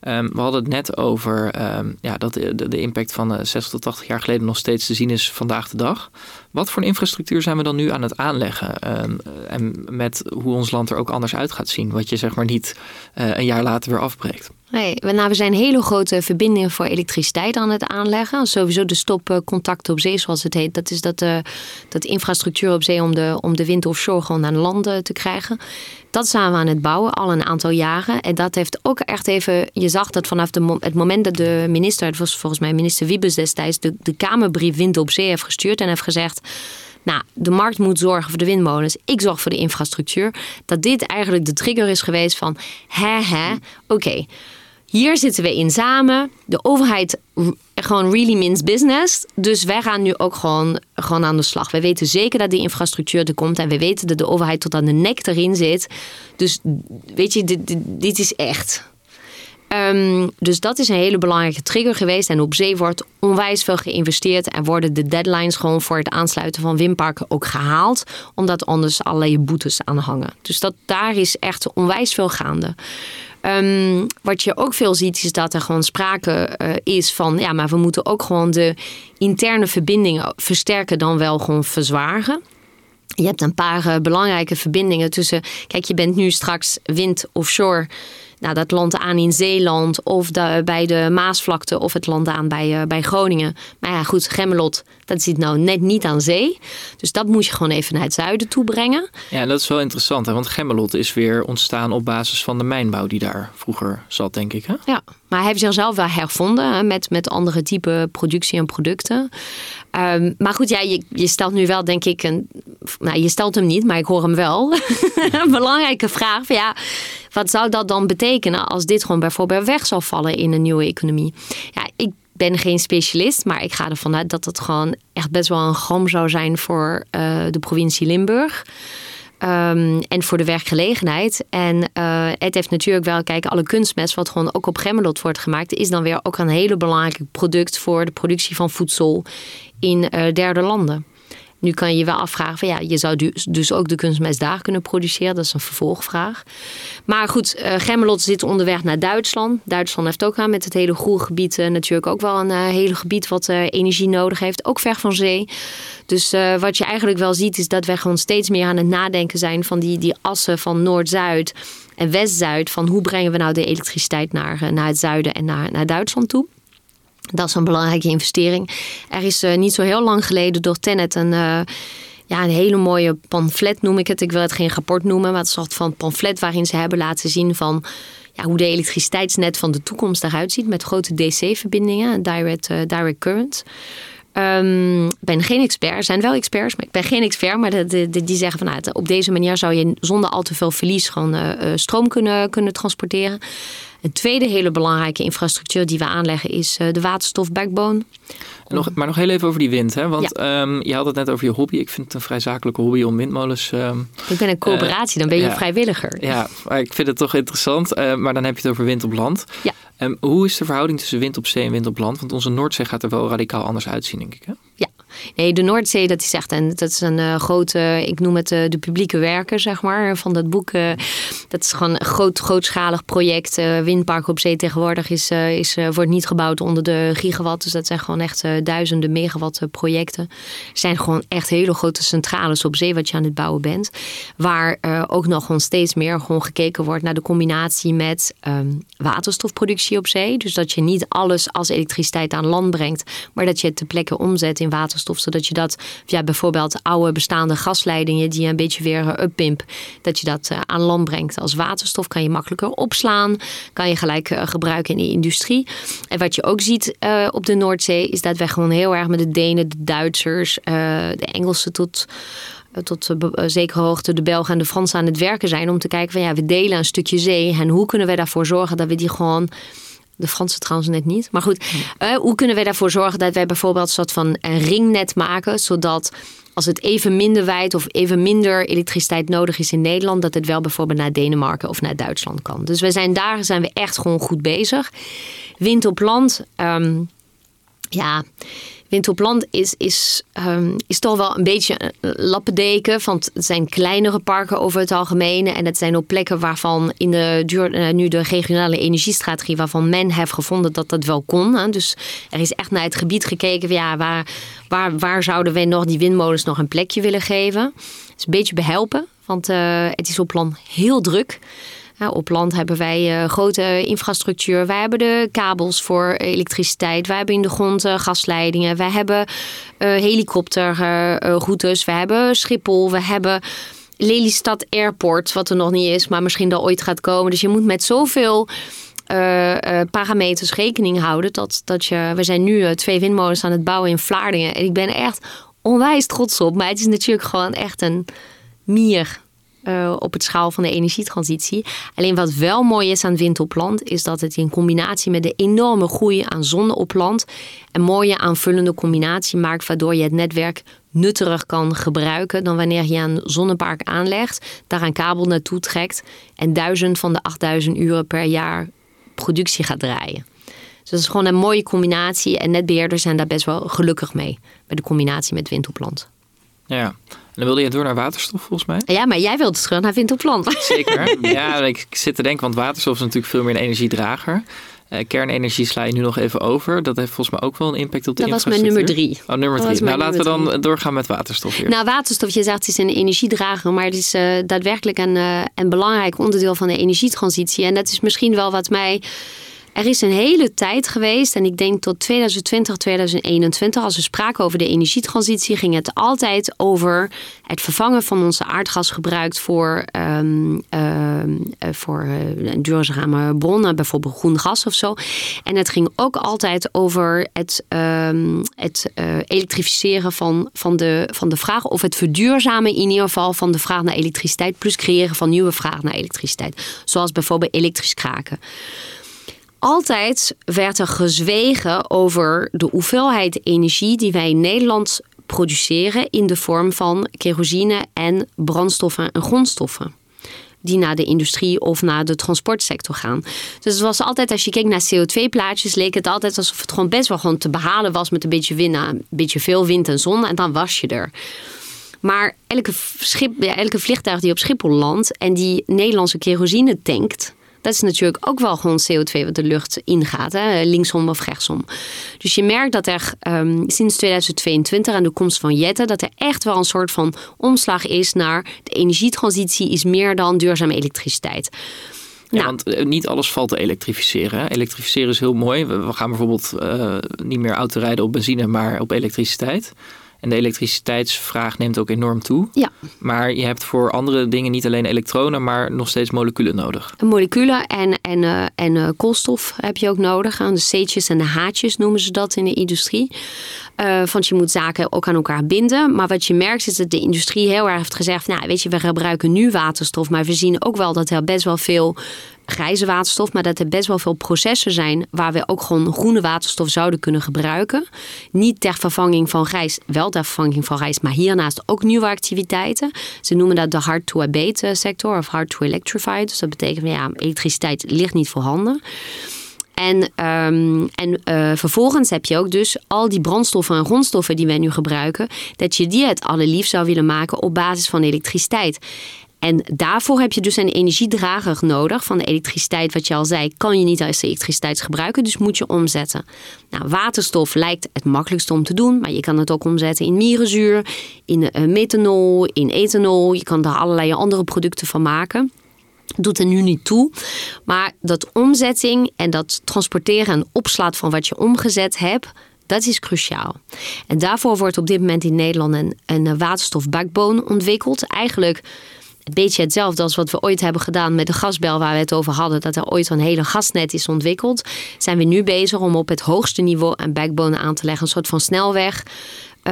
Um, we hadden het net over um, ja, dat de, de, impact van uh, 60 tot 80 jaar geleden nog steeds te zien is vandaag de dag. Wat voor infrastructuur zijn we dan nu aan het aanleggen? Um, en met hoe ons land er ook anders uit gaat zien. Wat je zeg maar niet uh, een jaar later weer afbreekt. Nee, nou, we zijn hele grote verbindingen voor elektriciteit aan het aanleggen. Sowieso de stopcontacten op zee, zoals het heet. Dat is dat, uh, dat infrastructuur op zee om de, om de wind offshore gewoon aan land te krijgen. Dat zijn we aan het bouwen, al een aantal jaren. En dat heeft ook echt even... Je zag dat vanaf de, het moment dat de minister... Het was volgens mij minister Wiebes destijds... de, de Kamerbrief Wind op Zee heeft gestuurd en heeft gezegd... Nou, de markt moet zorgen voor de windmolens. Ik zorg voor de infrastructuur. Dat dit eigenlijk de trigger is geweest van... hè, hè, oké... Hier zitten we in samen. De overheid gewoon really means business. Dus wij gaan nu ook gewoon, gewoon aan de slag. We weten zeker dat die infrastructuur er komt. En we weten dat de overheid tot aan de nek erin zit. Dus weet je, dit, dit, is echt. Um, dus dat is een hele belangrijke trigger geweest. En op zee wordt onwijs veel geïnvesteerd. En worden de deadlines gewoon voor het aansluiten van windparken ook gehaald. Omdat anders allerlei boetes aan hangen. Dus dat, daar is echt onwijs veel gaande. Um, wat je ook veel ziet, is dat er gewoon sprake uh, is van, ja, maar we moeten ook gewoon de interne verbindingen versterken dan wel gewoon verzwagen. Je hebt een paar uh, belangrijke verbindingen tussen. Kijk, je bent nu straks wind offshore nou, dat land aan in Zeeland of de, bij de Maasvlakte of het land aan bij, uh, bij Groningen. Maar ja, goed, Gemmelot, dat zit nou net niet aan zee. Dus dat moet je gewoon even naar het zuiden toe brengen. Ja, dat is wel interessant, hè? want Gemmelot is weer ontstaan op basis van de mijnbouw die daar vroeger zat, denk ik. Hè? Ja, maar hij heeft zichzelf wel hervonden hè, met, met andere type productie en producten. Um, maar goed, ja, je, je stelt nu wel, denk ik, een, nou, je stelt hem niet, maar ik hoor hem wel. een belangrijke vraag. Van, ja, wat zou dat dan betekenen als dit gewoon bijvoorbeeld weg zou vallen in een nieuwe economie? Ja, ik ben geen specialist, maar ik ga ervan uit dat het gewoon echt best wel een gram zou zijn voor uh, de provincie Limburg. Um, en voor de werkgelegenheid. En uh, het heeft natuurlijk wel, kijk, alle kunstmest, wat gewoon ook op Gemmelot wordt gemaakt, is dan weer ook een hele belangrijk product voor de productie van voedsel in uh, derde landen. Nu kan je je wel afvragen van ja, je zou dus, ook de kunstmest daar kunnen produceren. Dat is een vervolgvraag. Maar goed, uh, Gemmelot zit onderweg naar Duitsland. Duitsland heeft ook aan met het hele groengebied uh, natuurlijk ook wel een uh, hele gebied wat energie nodig heeft. Ook ver van zee. Dus wat je eigenlijk wel ziet is dat we gewoon steeds meer aan het nadenken zijn van die, die assen van Noord-Zuid en West-Zuid. Van hoe brengen we nou de elektriciteit naar, naar het zuiden en naar, naar Duitsland toe. Dat is een belangrijke investering. Er is uh, niet zo heel lang geleden door Tenet een, uh, ja, een hele mooie pamflet, noem ik het. Ik wil het geen rapport noemen, maar het soort van pamflet waarin ze hebben laten zien van ja, hoe de elektriciteitsnet van de toekomst eruit ziet met grote DC-verbindingen, direct, uh, direct current. Ik um, ben geen expert. Er zijn wel experts, maar ik ben geen expert. Maar de, die zeggen van nou, op deze manier zou je zonder al te veel verlies gewoon stroom kunnen, kunnen transporteren. Een tweede hele belangrijke infrastructuur die we aanleggen is uh, de waterstofbackbone. Nog, maar nog heel even over die wind. Hè? Want ehm, je had het net over je hobby. Ik vind het een vrij zakelijke hobby om windmolens... Um, ik ben een coöperatie, dan ben je een vrijwilliger. Ja, maar ik vind het toch interessant. Uh, maar dan heb je het over wind op land. Ja. Um, hoe is de verhouding tussen wind op zee en wind op land? Want onze Noordzee gaat er wel radicaal anders uitzien, denk ik. Hè? Ja, Nee, de Noordzee, dat is echt een, dat is een uh, grote, ik noem het uh, de publieke werken, zeg maar, van dat boek. Uh, dat is gewoon een groot, grootschalig project. windpark op zee tegenwoordig is, is, wordt niet gebouwd onder de gigawatt. Dus dat zijn gewoon echt duizenden megawatt projecten. Er zijn gewoon echt hele grote centrales op zee wat je aan het bouwen bent. Waar ook nog gewoon steeds meer gewoon gekeken wordt naar de combinatie met um, waterstofproductie op zee. Dus dat je niet alles als elektriciteit aan land brengt, maar dat je het ter plekke omzet in waterstof zodat je dat via bijvoorbeeld oude bestaande gasleidingen die je een beetje weer eh, uppimp, dat je dat eh, aan land brengt als waterstof. Kan je makkelijker opslaan, kan je gelijk eh, gebruiken in de industrie. En wat je ook ziet op de Noordzee is dat wij gewoon heel erg met de Denen, de Duitsers, de Engelsen tot tot zekere hoogte de Belgen en de Fransen aan het werken zijn om te kijken van ja, we delen een stukje zee en hoe kunnen we daarvoor zorgen dat we die gewoon de Franse trouwens net niet. Maar goed, uh, hoe kunnen we ervoor zorgen dat wij bijvoorbeeld een soort van een ringnet maken, zodat als het even minder wijd of even minder elektriciteit nodig is in Nederland, dat het wel bijvoorbeeld naar Denemarken of naar Duitsland kan. Dus we zijn daar zijn we echt gewoon goed bezig. Wind op land, um, ja wind is, is, um, is toch wel een beetje een lappendeken. Want het zijn kleinere parken over het algemeen. En het zijn op plekken waarvan in de, uh, nu de regionale energiestrategie... waarvan men heeft gevonden dat dat wel kon. Hè. Dus er is echt naar het gebied gekeken. Ja, waar, waar, waar zouden wij nog die windmolens nog een plekje willen geven? Het is een beetje behelpen. Want uh, het is op land heel druk op land hebben wij uh, grote infrastructuur. Wij hebben de kabels voor elektriciteit. Wij hebben in de grond uh, gasleidingen. Wij hebben uh, helikopterroutes. we hebben Schiphol. We hebben Lelystad Airport, wat er nog niet is, maar misschien dat ooit gaat komen. Dus je moet met zoveel parameters rekening houden. Dat, dat je, we zijn nu twee windmolens aan het bouwen in Vlaardingen. En ik ben echt onwijs trots op. Maar het is natuurlijk gewoon echt een mier uh, op het schaal van de energietransitie. Alleen wat wel mooi is aan wind op land, is dat het in combinatie met de enorme groei aan zonne op land een mooie aanvullende combinatie maakt, waardoor je het netwerk nuttiger kan gebruiken dan wanneer je een zonnepark aanlegt, daar een kabel naartoe trekt en duizend van de 8000 uren per jaar productie gaat draaien. Dus dat is gewoon een mooie combinatie en netbeheerders zijn daar best wel gelukkig mee, bij de combinatie met wind op land. Ja, dan wilde je door naar waterstof volgens mij. Ja, maar jij wilt terug naar wind op land. Zeker. Ja, ik zit te denken, want waterstof is natuurlijk veel meer een energiedrager. Uh, kernenergie sla je nu nog even over. Dat heeft volgens mij ook wel een impact op de dat infrastructuur. Dat was mijn nummer drie. Oh, nummer drie. Nou, laten we dan doorgaan met waterstof hier. Nou, waterstof, je zegt het is een energiedrager, maar het is uh, daadwerkelijk een, uh, een belangrijk onderdeel van de energietransitie. En dat is misschien wel wat mij er is een hele tijd geweest, en ik denk tot 2020, 2021, als we spraken over de energietransitie, ging het altijd over het vervangen van onze aardgasgebruik voor, um, uh, voor uh, duurzame bronnen, bijvoorbeeld groen gas of zo. En het ging ook altijd over het, um, het uh, elektrificeren van, van, de, van de vraag, of het verduurzamen in ieder geval van de vraag naar elektriciteit, plus creëren van nieuwe vraag naar elektriciteit. Zoals bijvoorbeeld elektrisch kraken altijd werd er gezwegen over de hoeveelheid energie die wij in Nederland produceren in de vorm van kerosine en brandstoffen en grondstoffen. Die naar de industrie of naar de transportsector gaan. Dus het was altijd, als je keek naar CO2-plaatjes, leek het altijd alsof het gewoon best wel gewoon te behalen was met een beetje wind, nou, een beetje veel wind en zon. En dan was je er. Maar elke, schip, ja, elke vliegtuig die op Schiphol landt en die Nederlandse kerosine tankt, dat is natuurlijk ook wel gewoon CO2 wat de lucht ingaat, hè? linksom of rechtsom. Dus je merkt dat er um, sinds 2022 aan de komst van Jette, dat er echt wel een soort van omslag is naar de energietransitie is meer dan duurzame elektriciteit. Ja, nou. want eh, niet alles valt te elektrificeren. Elektrificeren is heel mooi. We gaan bijvoorbeeld uh, niet meer autorijden op benzine, maar op elektriciteit. En de elektriciteitsvraag neemt ook enorm toe. Ja. Maar je hebt voor andere dingen niet alleen elektronen, maar nog steeds moleculen nodig. Moleculen en, en, uh, en uh, koolstof heb je ook nodig. De C'tjes en de H'tjes noemen ze dat in de industrie. Uh, want je moet zaken ook aan elkaar binden. Maar wat je merkt is dat de industrie heel erg heeft gezegd: Nou, weet je, we gebruiken nu waterstof. Maar we zien ook wel dat er best wel veel grijze waterstof, maar dat er best wel veel processen zijn waar we ook gewoon groene waterstof zouden kunnen gebruiken. Niet ter vervanging van grijs, wel ter vervanging van grijs, maar hiernaast ook nieuwe activiteiten. Ze noemen dat de hard-to-abate sector of hard-to-electrify. Dus dat betekent, ja, elektriciteit ligt niet voorhanden. En, um, en uh, vervolgens heb je ook dus al die brandstoffen en grondstoffen die wij nu gebruiken, dat je die het allerliefst zou willen maken op basis van elektriciteit. En daarvoor heb je dus een energiedrager nodig van de elektriciteit. Wat je al zei, kan je niet als elektriciteit gebruiken, dus moet je omzetten. Nou, waterstof lijkt het makkelijkste om te doen, maar je kan het ook omzetten in mierenzuur, in uh, methanol, in ethanol. Je kan er allerlei andere producten van maken doet er nu niet toe. Maar dat omzetting en dat transporteren en opslaat van wat je omgezet hebt, dat is cruciaal. En daarvoor wordt op dit moment in Nederland een, een waterstof backbone ontwikkeld. Eigenlijk een beetje hetzelfde als wat we ooit hebben gedaan met de gasbel waar we het over hadden, dat er ooit een hele gasnet is ontwikkeld. Zijn we nu bezig om op het hoogste niveau een backbone aan te leggen, een soort van snelweg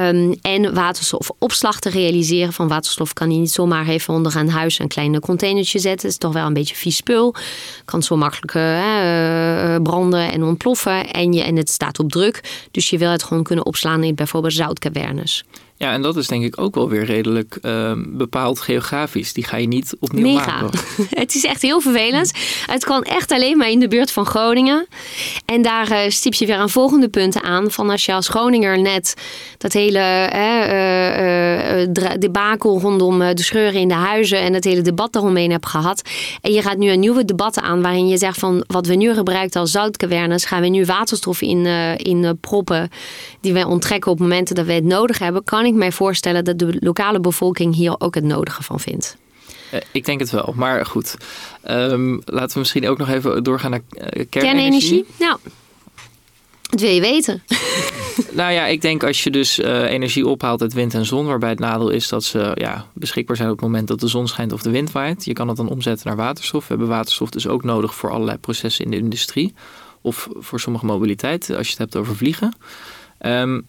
Um, en waterstofopslag te realiseren. Van waterstof kan je niet zomaar even onder een huis een klein containertje zetten. Het is toch wel een beetje vies spul. Kan zo makkelijk uh, branden en ontploffen. En, je, en het staat op druk. Dus je wil het gewoon kunnen opslaan in bijvoorbeeld zoutcavernes. Ja, en dat is denk ik ook wel weer redelijk uh, bepaald geografisch. Die ga je niet opnieuw Mega. maken. het is echt heel vervelend. Het kan echt alleen maar in de buurt van Groningen. En daar uh, stiep je weer aan volgende punten aan. Van als je als Groninger net dat hele uh, debakel rondom de scheuren in de huizen... en het hele debat daaromheen hebt gehad. En je gaat nu een nieuwe debat aan waarin je zegt van... wat we nu gebruiken als zoutcavernes... gaan we nu waterstof in, in proppen die wij onttrekken op momenten dat we het nodig hebben... kan ik mij voorstellen dat de lokale bevolking hier ook het nodige van vindt. Eh, ik denk het wel, maar goed. Um, laten we misschien ook nog even doorgaan naar uh, kernenergie. Kernenergie? Nou, dat wil je weten. nou ja, ik denk als je dus uh, energie ophaalt uit wind en zon, waarbij het nadeel is dat ze ja, beschikbaar zijn op het moment dat de zon schijnt of de wind waait. Je kan het dan omzetten naar waterstof. We hebben waterstof dus ook nodig voor allerlei processen in de industrie. Of voor sommige mobiliteit, als je het hebt over vliegen. Um,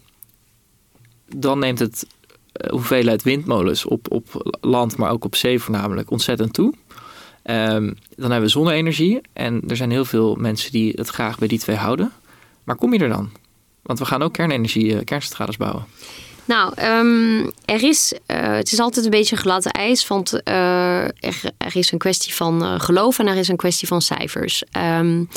dan neemt het uh, hoeveelheid windmolens op, op land, maar ook op zee voornamelijk, ontzettend toe. Um, dan hebben we zonne-energie. En er zijn heel veel mensen die het graag bij die twee houden. Maar kom je er dan? Want we gaan ook kernenergie, uh, kerncentrales bouwen. Nou, um, er is, uh, het is altijd een beetje gladde ijs, want er, is een kwestie van geloof en er is een kwestie van cijfers. Um,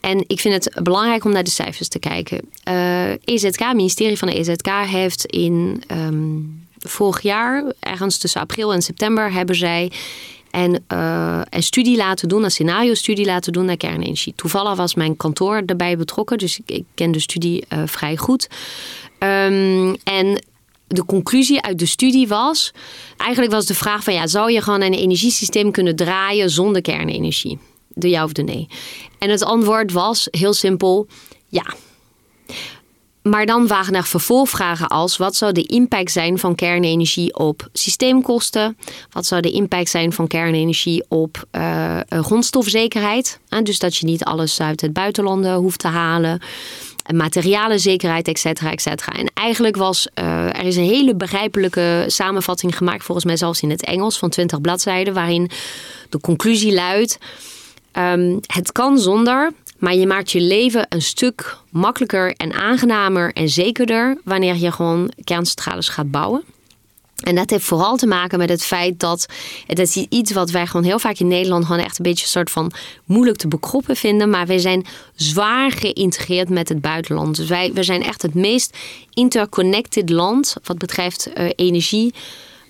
en ik vind het belangrijk om naar de cijfers te kijken. Uh, EZK, het ministerie van de EZK, heeft in um, vorig jaar, ergens tussen april en september, hebben zij en, uh, een studie laten doen, een scenario-studie laten doen naar kernenergie. Toevallig was mijn kantoor erbij betrokken, dus ik, ik ken de studie uh, vrij goed. Um, en de conclusie uit de studie was, eigenlijk was de vraag van ja, zou je gewoon een energiesysteem kunnen draaien zonder kernenergie? De ja of de nee. En het antwoord was heel simpel: ja. Maar dan waren er vervolgvragen als: wat zou de impact zijn van kernenergie op systeemkosten? Wat zou de impact zijn van kernenergie op uh, grondstofzekerheid? Uh, dus dat je niet alles uit het buitenland hoeft te halen. Materialenzekerheid, et cetera, et cetera. En eigenlijk was er is een hele begrijpelijke samenvatting gemaakt, volgens mij zelfs in het Engels, van 20 bladzijden, waarin de conclusie luidt. Um, het kan zonder, maar je maakt je leven een stuk makkelijker en aangenamer en zekerder wanneer je gewoon kerncentrales gaat bouwen. En dat heeft vooral te maken met het feit dat het is iets wat wij gewoon heel vaak in Nederland gewoon echt een beetje een soort van moeilijk te bekroppen vinden. Maar wij zijn zwaar geïntegreerd met het buitenland. Dus wij, wij zijn echt het meest interconnected land wat betreft uh, energie.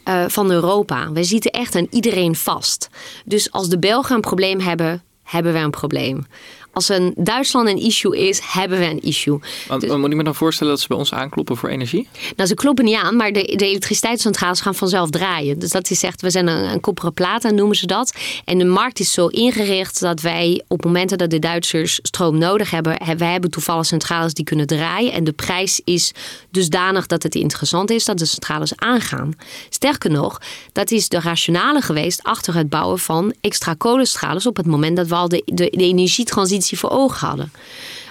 Uh, van Europa. Wij zitten echt aan iedereen vast. Dus als de Belgen een probleem hebben, hebben we een probleem. Als een Duitsland een issue is, hebben we een issue. Want, dus, moet ik me dan voorstellen dat ze bij ons aankloppen voor energie? Nou, ze kloppen niet aan, maar de, de elektriciteitscentrales gaan vanzelf draaien. Dus dat is echt, we zijn een, een koperen plaat noemen ze dat. En de markt is zo ingericht dat wij op momenten dat de Duitsers stroom nodig hebben, we hebben toevallig centrales die kunnen draaien. En de prijs is dusdanig dat het interessant is dat de centrales aangaan. Sterker nog, dat is de rationale geweest achter het bouwen van extra kolencentrales op het moment dat we al de, de, de energietransitie voor ogen hadden.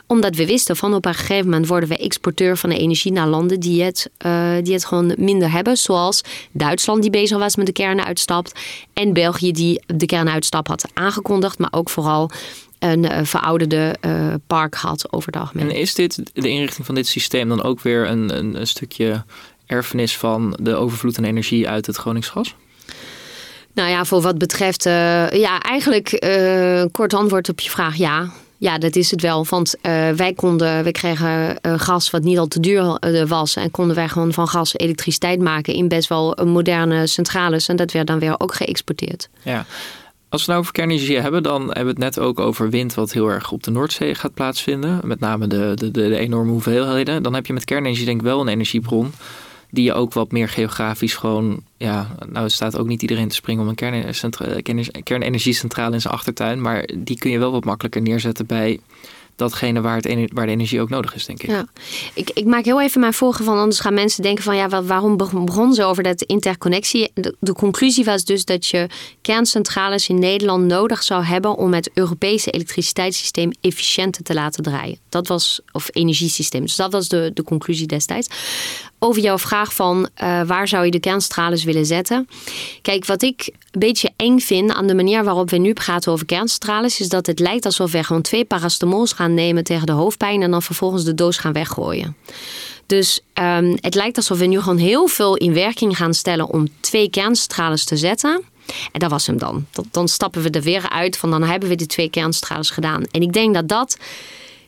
Omdat we wisten van op een gegeven moment worden we exporteur van de energie naar landen die het, uh, die het gewoon minder hebben. Zoals Duitsland die bezig was met de kernuitstap. En België die de kernuitstap had aangekondigd. Maar ook vooral een uh, verouderde uh, park had over het algemeen. En is dit de inrichting van dit systeem dan ook weer een, een, een stukje erfenis van de overvloed aan energie uit het Groningsgas? Nou ja, voor wat betreft, uh, ja, eigenlijk uh, kort antwoord op je vraag, ja. Ja, dat is het wel. Want uh, wij konden, we kregen gas wat niet al te duur was. En konden wij gewoon van gas elektriciteit maken in best wel moderne centrales. En dat werd dan weer ook geëxporteerd. Ja. Als we nou over kernenergie hebben, dan hebben we het net ook over wind, wat heel erg op de Noordzee gaat plaatsvinden. Met name de, de, de enorme hoeveelheden. Dan heb je met kernenergie denk ik wel een energiebron die je ook wat meer geografisch gewoon, ja, nou staat ook niet iedereen te springen om een kernenergiecentrale in zijn achtertuin, maar die kun je wel wat makkelijker neerzetten bij datgene waar, het, waar de energie ook nodig is, denk ik. Ja. Ik, ik maak heel even mijn volgen van, anders gaan mensen denken van ja, waarom begon ze over dat interconnectie? De, de, conclusie was dus dat je kerncentrales in Nederland nodig zou hebben om het Europese elektriciteitssysteem efficiënter te laten draaien. Dat was, of energiesysteem. Dus dat was de, de conclusie destijds over jouw vraag van uh, waar zou je de kerncentrales willen zetten. Kijk, wat ik een beetje eng vind aan de manier waarop we nu praten over kerncentrales, is dat het lijkt alsof we gewoon twee paracetamools gaan nemen tegen de hoofdpijn en dan vervolgens de doos gaan weggooien. Dus um, het lijkt alsof we nu gewoon heel veel in werking gaan stellen om twee kerncentrales te zetten. En dat was hem dan. Dan stappen we er weer uit van dan hebben we die twee kerncentrales gedaan. En ik denk dat dat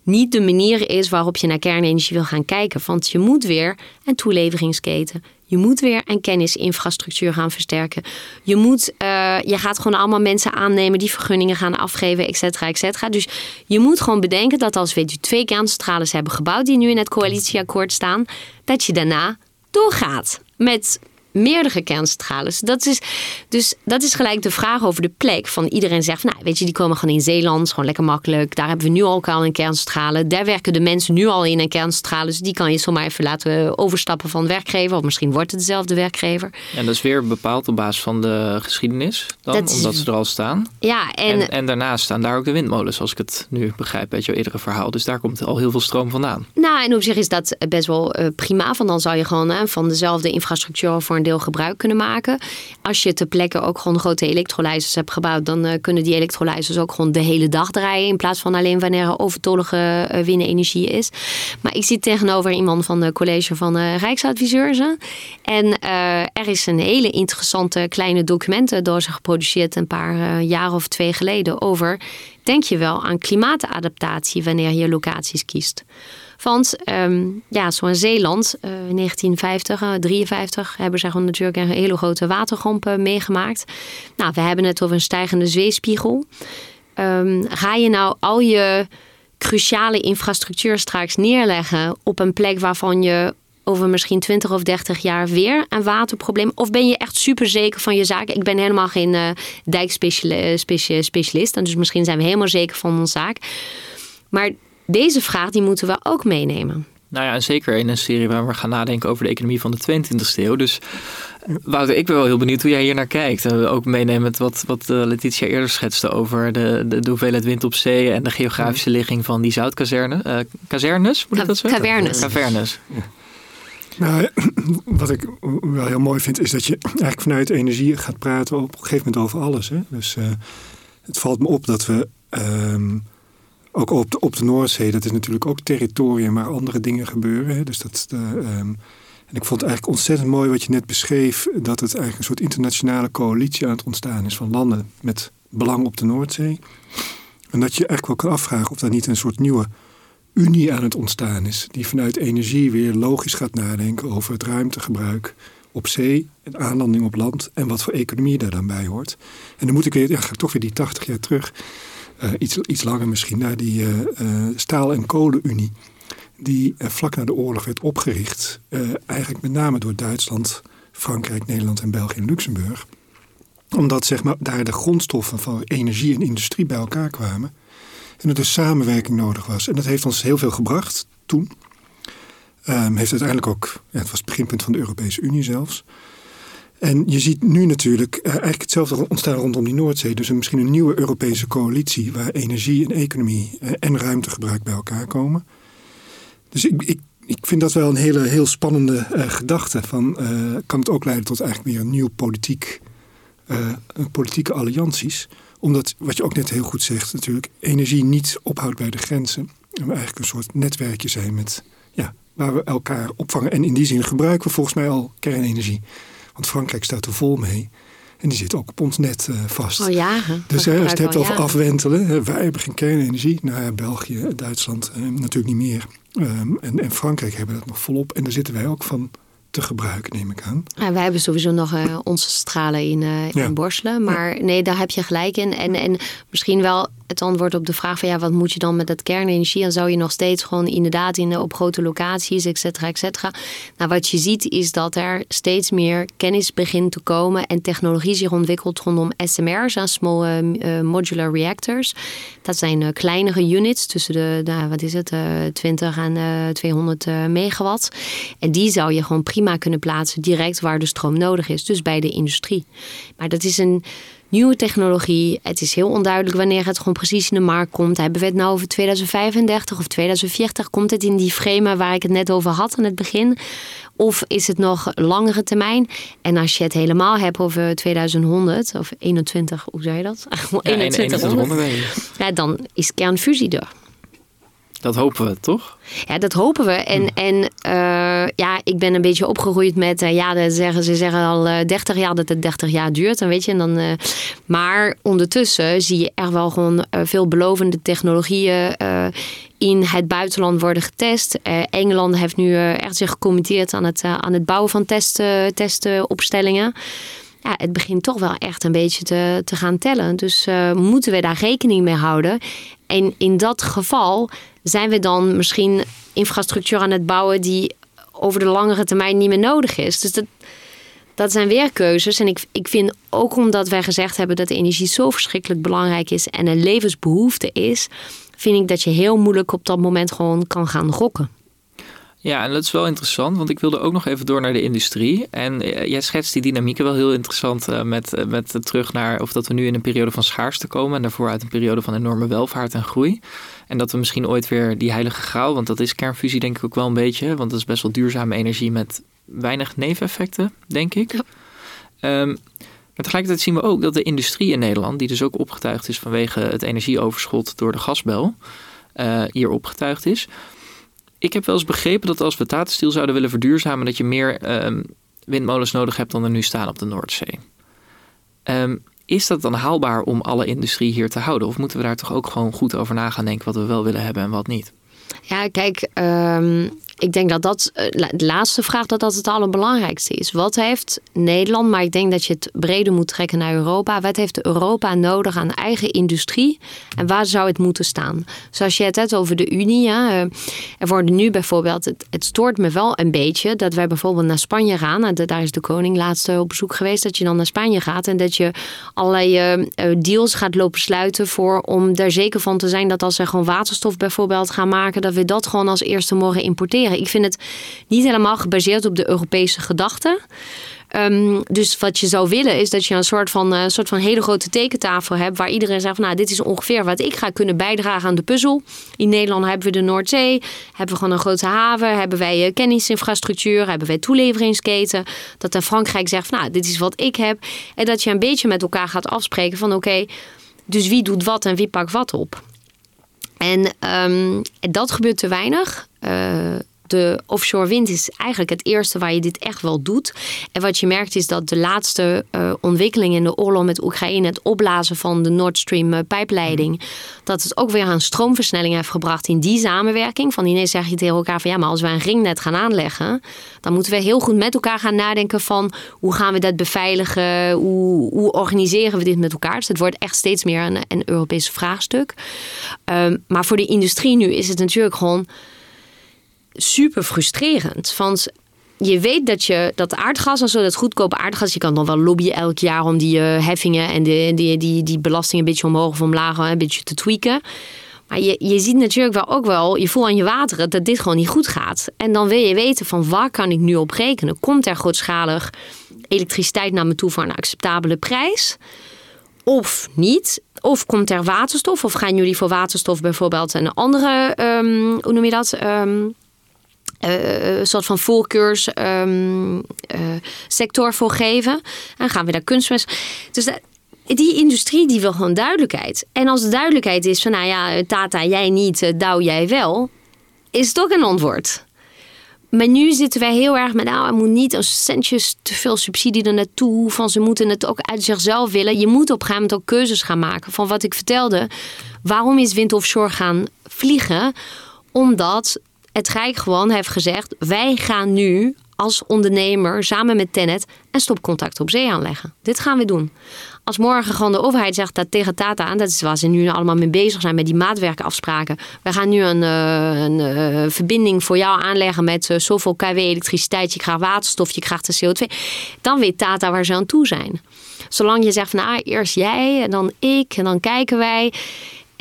niet de manier is waarop je naar kernenergie wil gaan kijken. Want je moet weer een toeleveringsketen. Je moet weer een kennisinfrastructuur gaan versterken. Je, moet, uh, je gaat gewoon allemaal mensen aannemen die vergunningen gaan afgeven, et cetera, et cetera. Dus je moet gewoon bedenken dat als we twee kerncentrales hebben gebouwd die nu in het coalitieakkoord staan, dat je daarna doorgaat met meerdere kerncentrales. Dat is, dus dat is gelijk de vraag over de plek. Van iedereen zegt, nou weet je, die komen gewoon in Zeeland, gewoon lekker makkelijk. Daar hebben we nu ook al een kerncentrale. Daar werken de mensen nu al in een kerncentrale. Dus die kan je zomaar even laten overstappen van werkgever. Of misschien wordt het dezelfde werkgever. En dat is weer bepaald op basis van de geschiedenis dan, omdat ze er al staan. Ja, en, en, en, daarnaast staan daar ook de windmolens, als ik het nu begrijp uit jouw eerdere verhaal. Dus daar komt al heel veel stroom vandaan. Nou, en op zich is dat best wel uh, prima. Van dan zou je gewoon uh, van dezelfde infrastructuur voor deel gebruik kunnen maken. Als je ter plekke ook gewoon grote elektrolyzers hebt gebouwd, dan uh, kunnen die elektrolyzers ook gewoon de hele dag draaien. In plaats van alleen wanneer er overtollige uh, windenergie is. Maar ik zit tegenover iemand van de college van uh, Rijksadviseurs. En er is een hele interessante kleine documentendoos geproduceerd een paar jaar of twee geleden over. Denk je wel aan klimaatadaptatie wanneer je locaties kiest? Want um, ja, zo'n Zeeland, uh, 1950, uh, 53, hebben ze gewoon natuurlijk een hele grote watergomp meegemaakt. Nou, we hebben het over een stijgende zeespiegel. Um, ga je nou al je cruciale infrastructuur straks neerleggen op een plek waarvan je over misschien 20 of 30 jaar weer een waterprobleem? Of ben je echt super zeker van je zaak? Ik ben helemaal geen uh, dijkspecialist, en dus misschien zijn we helemaal zeker van onze zaak. Maar deze vraag die moeten we ook meenemen. Nou ja, en zeker in een serie waar we gaan nadenken over de economie van de 22e eeuw. Dus Wouter, ik ben wel heel benieuwd hoe jij hier naar kijkt. En ook meenemen met wat, wat uh, Letitia eerder schetste over de, de, de, hoeveelheid wind op zee en de geografische ligging van die zoutkazerne. Uh, kazernes, moet ik dat zeggen? Cavernes. Cavernes. Nou, wat ik wel heel mooi vind, is dat je eigenlijk vanuit energie gaat praten op een gegeven moment over alles. Hè? Dus uh, het valt me op dat we um, ook op de, op de Noordzee, dat is natuurlijk ook territorium waar andere dingen gebeuren. Hè? Dus dat, um, en ik vond het eigenlijk ontzettend mooi wat je net beschreef, dat het eigenlijk een soort internationale coalitie aan het ontstaan is van landen met belang op de Noordzee. En dat je eigenlijk wel kan afvragen of daar niet een soort nieuwe unie aan het ontstaan is, die vanuit energie weer logisch gaat nadenken over het ruimtegebruik op zee, en aanlanding op land en wat voor economie daar dan bij hoort. En dan moet ik weer, ja, ga ik toch weer die 80 jaar terug, iets, iets langer misschien, naar die uh, uh, staal- en kolenunie, die vlak na de oorlog werd opgericht, eigenlijk met name door Duitsland, Frankrijk, Nederland en België en Luxemburg. Omdat zeg maar, daar de grondstoffen van energie en industrie bij elkaar kwamen. En er dus samenwerking nodig was. En dat heeft ons heel veel gebracht toen. Um, heeft uiteindelijk ook, ja, het was het beginpunt van de Europese Unie zelfs. En je ziet nu natuurlijk uh, eigenlijk hetzelfde ontstaan rondom die Noordzee. Dus een, misschien een nieuwe Europese coalitie waar energie en economie uh, en ruimtegebruik bij elkaar komen. Dus ik, ik, ik vind dat wel een hele heel spannende uh, gedachte. Van, kan het ook leiden tot eigenlijk weer een nieuw politiek, politieke allianties? Omdat, wat je ook net heel goed zegt, natuurlijk energie niet ophoudt bij de grenzen. En we eigenlijk een soort netwerkje zijn met, ja, waar we elkaar opvangen. En in die zin gebruiken we volgens mij al kernenergie. Want Frankrijk staat er vol mee. En die zit ook op ons net uh, vast. Al jaren. Dus hè, als je het hebt over afwentelen. Hè, wij hebben geen kernenergie. Nou ja, België, Duitsland uh, natuurlijk niet meer. Um, en, en Frankrijk hebben dat nog volop. En daar zitten wij ook van te gebruiken, neem ik aan. Ja, wij hebben sowieso nog uh, onze stralen in, in Borselen. Maar ja. nee, daar heb je gelijk in. En, en misschien wel het antwoord op de vraag van ja, wat moet je dan met dat kernenergie? Dan zou je nog steeds gewoon inderdaad in, op grote locaties, et cetera, et cetera. Nou, wat je ziet is dat er steeds meer kennis begint te komen en technologie zich ontwikkelt rondom SMR's, Small uh, Modular Reactors. Dat zijn kleinere units tussen de, nou, wat is het, 20 en 200 megawatt. En die zou je gewoon prima kunnen plaatsen direct waar de stroom nodig is, dus bij de industrie. Maar dat is een nieuwe technologie. Het is heel onduidelijk wanneer het gewoon precies in de markt komt. Hebben we het nou over 2035 of 2040? Komt het in die frame waar ik het net over had aan het begin? Of is het nog langere termijn? En als je het helemaal hebt over 2100 of 21, hoe zei je dat? Ja, 2100. Ja, dan is kernfusie er. Dat hopen we, toch? Ja, dat hopen we. En, en uh, ja, ik ben een beetje opgegroeid met, uh, ja, zeggen, ze zeggen al uh, 30 jaar dat het 30 jaar duurt. Dan weet je, en dan, maar ondertussen zie je er wel gewoon veelbelovende technologieën in het buitenland worden getest. Engeland heeft nu echt zich gecommitteerd aan het, aan het bouwen van test, testopstellingen ja, het begint toch wel echt een beetje te, te gaan tellen. Dus uh, moeten we daar rekening mee houden? En in dat geval zijn we dan misschien infrastructuur aan het bouwen die over de langere termijn niet meer nodig is. Dus dat, dat zijn weer keuzes. En ik, ik vind ook omdat wij gezegd hebben dat energie zo verschrikkelijk belangrijk is en een levensbehoefte is, vind ik dat je heel moeilijk op dat moment gewoon kan gaan rokken. Ja, en dat is wel interessant, want ik wilde ook nog even door naar de industrie. En eh, jij schetst die dynamieken wel heel interessant uh, met, uh, met terug naar of dat we nu in een periode van schaarste komen en daarvoor uit een periode van enorme welvaart en groei. En dat we misschien ooit weer die heilige graal, want dat is kernfusie denk ik ook wel een beetje, want dat is best wel duurzame energie met weinig neveneffecten, denk ik. Ja. Um, maar tegelijkertijd zien we ook dat de industrie in Nederland, die dus ook opgetuigd is vanwege het energieoverschot door de gasbel, hier opgetuigd is ik heb wel eens begrepen dat als we Tata zouden willen verduurzamen, dat je meer um, windmolens nodig hebt dan er nu staan op de Noordzee. Um, is dat dan haalbaar om alle industrie hier te houden? Of moeten we daar toch ook gewoon goed over na gaan denken wat we wel willen hebben en wat niet? Ja, kijk, um, ik denk dat dat eh, de laatste vraag dat dat het allerbelangrijkste is. Wat heeft Nederland, maar ik denk dat je het breder moet trekken naar Europa. Wat heeft Europa nodig aan eigen industrie en waar zou het moeten staan? Zoals je het hebt over de Unie. Ja, eh, er worden nu bijvoorbeeld, het, stoort me wel een beetje dat wij bijvoorbeeld naar Spanje gaan. Daar is de koning laatst op bezoek geweest. Dat je dan naar Spanje gaat en dat je allerlei uh, deals gaat lopen sluiten voor om daar zeker van te zijn dat als ze gewoon waterstof bijvoorbeeld gaan maken, dat we dat gewoon als eerste mogen importeren. Ik vind het niet helemaal gebaseerd op de Europese gedachte. Um, dus wat je zou willen is dat je een soort van, uh, soort van hele grote tekentafel hebt waar iedereen zegt van nou dit is ongeveer wat ik ga kunnen bijdragen aan de puzzel. In Nederland hebben we de Noordzee, hebben we gewoon een grote haven, hebben wij uh, kennisinfrastructuur, hebben wij toeleveringsketen. Dat dan Frankrijk zegt van nou dit is wat ik heb. En dat je een beetje met elkaar gaat afspreken van oké, dus wie doet wat en wie pakt wat op. En um, dat gebeurt te weinig. Uh, de offshore wind is eigenlijk het eerste waar je dit echt wel doet. En wat je merkt is dat de laatste uh, ontwikkeling in de oorlog met Oekraïne, het opblazen van de Nord Stream uh, pijpleiding, dat het ook weer een stroomversnelling heeft gebracht in die samenwerking. Van ineens zeg je tegen elkaar van ja, maar als we een ringnet gaan aanleggen, dan moeten we heel goed met elkaar gaan nadenken van hoe gaan we dat beveiligen, hoe, hoe organiseren we dit met elkaar. Dus het wordt echt steeds meer een, een Europees vraagstuk. Um, maar voor de industrie nu is het natuurlijk gewoon super frustrerend. Want je weet dat je dat aardgas, als we dat goedkope aardgas, je kan dan wel lobbyen elk jaar om die uh, heffingen en de, die, die, die belasting een beetje omhoog of omlaag een beetje te tweaken. Maar je, je ziet natuurlijk wel ook wel, je voelt aan je wateren dat dit gewoon niet goed gaat. En dan wil je weten van waar kan ik nu op rekenen? Komt er grootschalig elektriciteit naar me toe voor een acceptabele prijs? Of niet? Of komt er waterstof? Of gaan jullie voor waterstof bijvoorbeeld een andere, um, hoe noem je dat? Um, uh, soort van voorkeurssector um, uh, voor geven. En gaan we daar kunstmest. Dus dat, die industrie die wil gewoon duidelijkheid. En als de duidelijkheid is van, nou ja, Tata, jij niet, Douw, jij wel, is het ook een antwoord. Maar nu zitten wij heel erg met, nou, er moet niet een centjes te veel subsidie er naartoe. Van ze moeten het ook uit zichzelf willen. Je moet op een gegeven moment ook keuzes gaan maken. Van wat ik vertelde, waarom is wind offshore gaan vliegen? Omdat het Rijk gewoon heeft gezegd, wij gaan nu als ondernemer samen met Tennet een stopcontact op zee aanleggen. Dit gaan we doen. Als morgen gewoon de overheid zegt dat tegen Tata, en dat is waar ze nu allemaal mee bezig zijn met die maatwerkafspraken. We gaan nu een, uh, een uh, verbinding voor jou aanleggen met uh, zoveel kW elektriciteit. Je krijgt waterstof, je krijgt de CO2. Dan weet Tata waar ze aan toe zijn. Zolang je zegt van nou, eerst jij en dan ik en dan kijken wij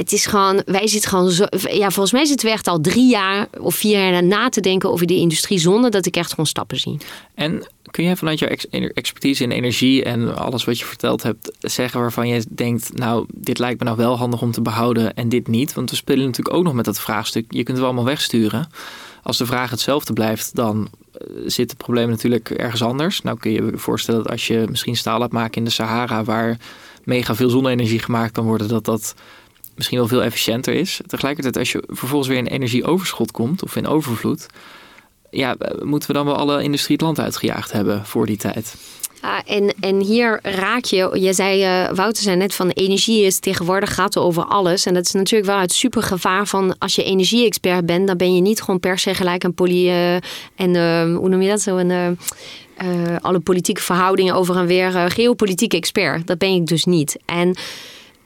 het is gewoon, wij zitten gewoon zo. Ja, volgens mij zitten we echt al drie jaar of vier jaar na te denken over de industrie zonder dat ik echt gewoon stappen zie. En kun jij vanuit jouw expertise in energie en alles wat je verteld hebt zeggen waarvan je denkt, nou, dit lijkt me nou wel handig om te behouden en dit niet? Want we spelen natuurlijk ook nog met dat vraagstuk. Je kunt het allemaal wegsturen. Als de vraag hetzelfde blijft, dan eh, zit het probleem natuurlijk ergens anders. Nou kun je je voorstellen dat als je misschien staal laat maken in de Sahara, waar mega veel zonne-energie gemaakt kan worden, dat dat misschien wel veel efficiënter is. Tegelijkertijd, als je vervolgens weer in energieoverschot komt of in overvloed, ja, moeten we dan wel alle industrie het land uitgejaagd hebben voor die tijd? Ja, en, en hier raak je, je zei, uh, Wouter zei net van energie is tegenwoordig gaat over alles. En dat is natuurlijk wel het super gevaar van als je energie-expert bent, dan ben je niet gewoon per se gelijk een poly uh, en uh, hoe noem je dat zo een alle politieke verhoudingen over en weer geopolitieke expert. Dat ben ik dus niet. En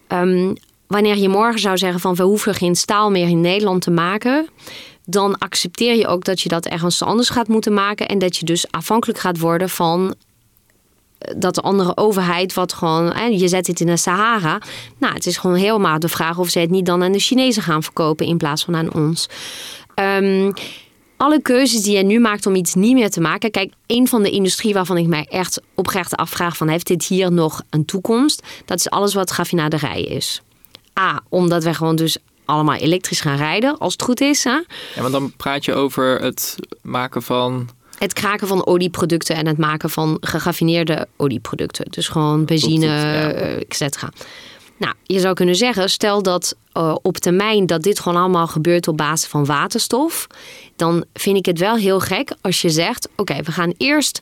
um, wanneer je morgen zou zeggen van we hoeven geen staal meer in Nederland te maken, dan accepteer je ook dat je dat ergens anders gaat moeten maken en dat je dus afhankelijk gaat worden van eh, dat de andere overheid wat gewoon, je zet het in de Sahara. Nou, het is gewoon helemaal de vraag of ze het niet dan aan de Chinezen gaan verkopen in plaats van aan ons. Um, alle keuzes die je nu maakt om iets niet meer te maken. Kijk, een van de industrie waarvan ik mij echt oprecht afvraag van heeft dit hier nog een toekomst? Dat is alles wat raffinaderij is. A, omdat we gewoon dus allemaal elektrisch gaan rijden, als het goed is. Hè? Ja, want dan praat je over het maken van... Het kraken van olieproducten en het maken van geraffineerde olieproducten. Dus gewoon benzine, ja. Eh, et cetera. Nou, je zou kunnen zeggen, stel dat uh, op termijn dat dit gewoon allemaal gebeurt op basis van waterstof. Dan vind ik het wel heel gek als je zegt, oké, we gaan eerst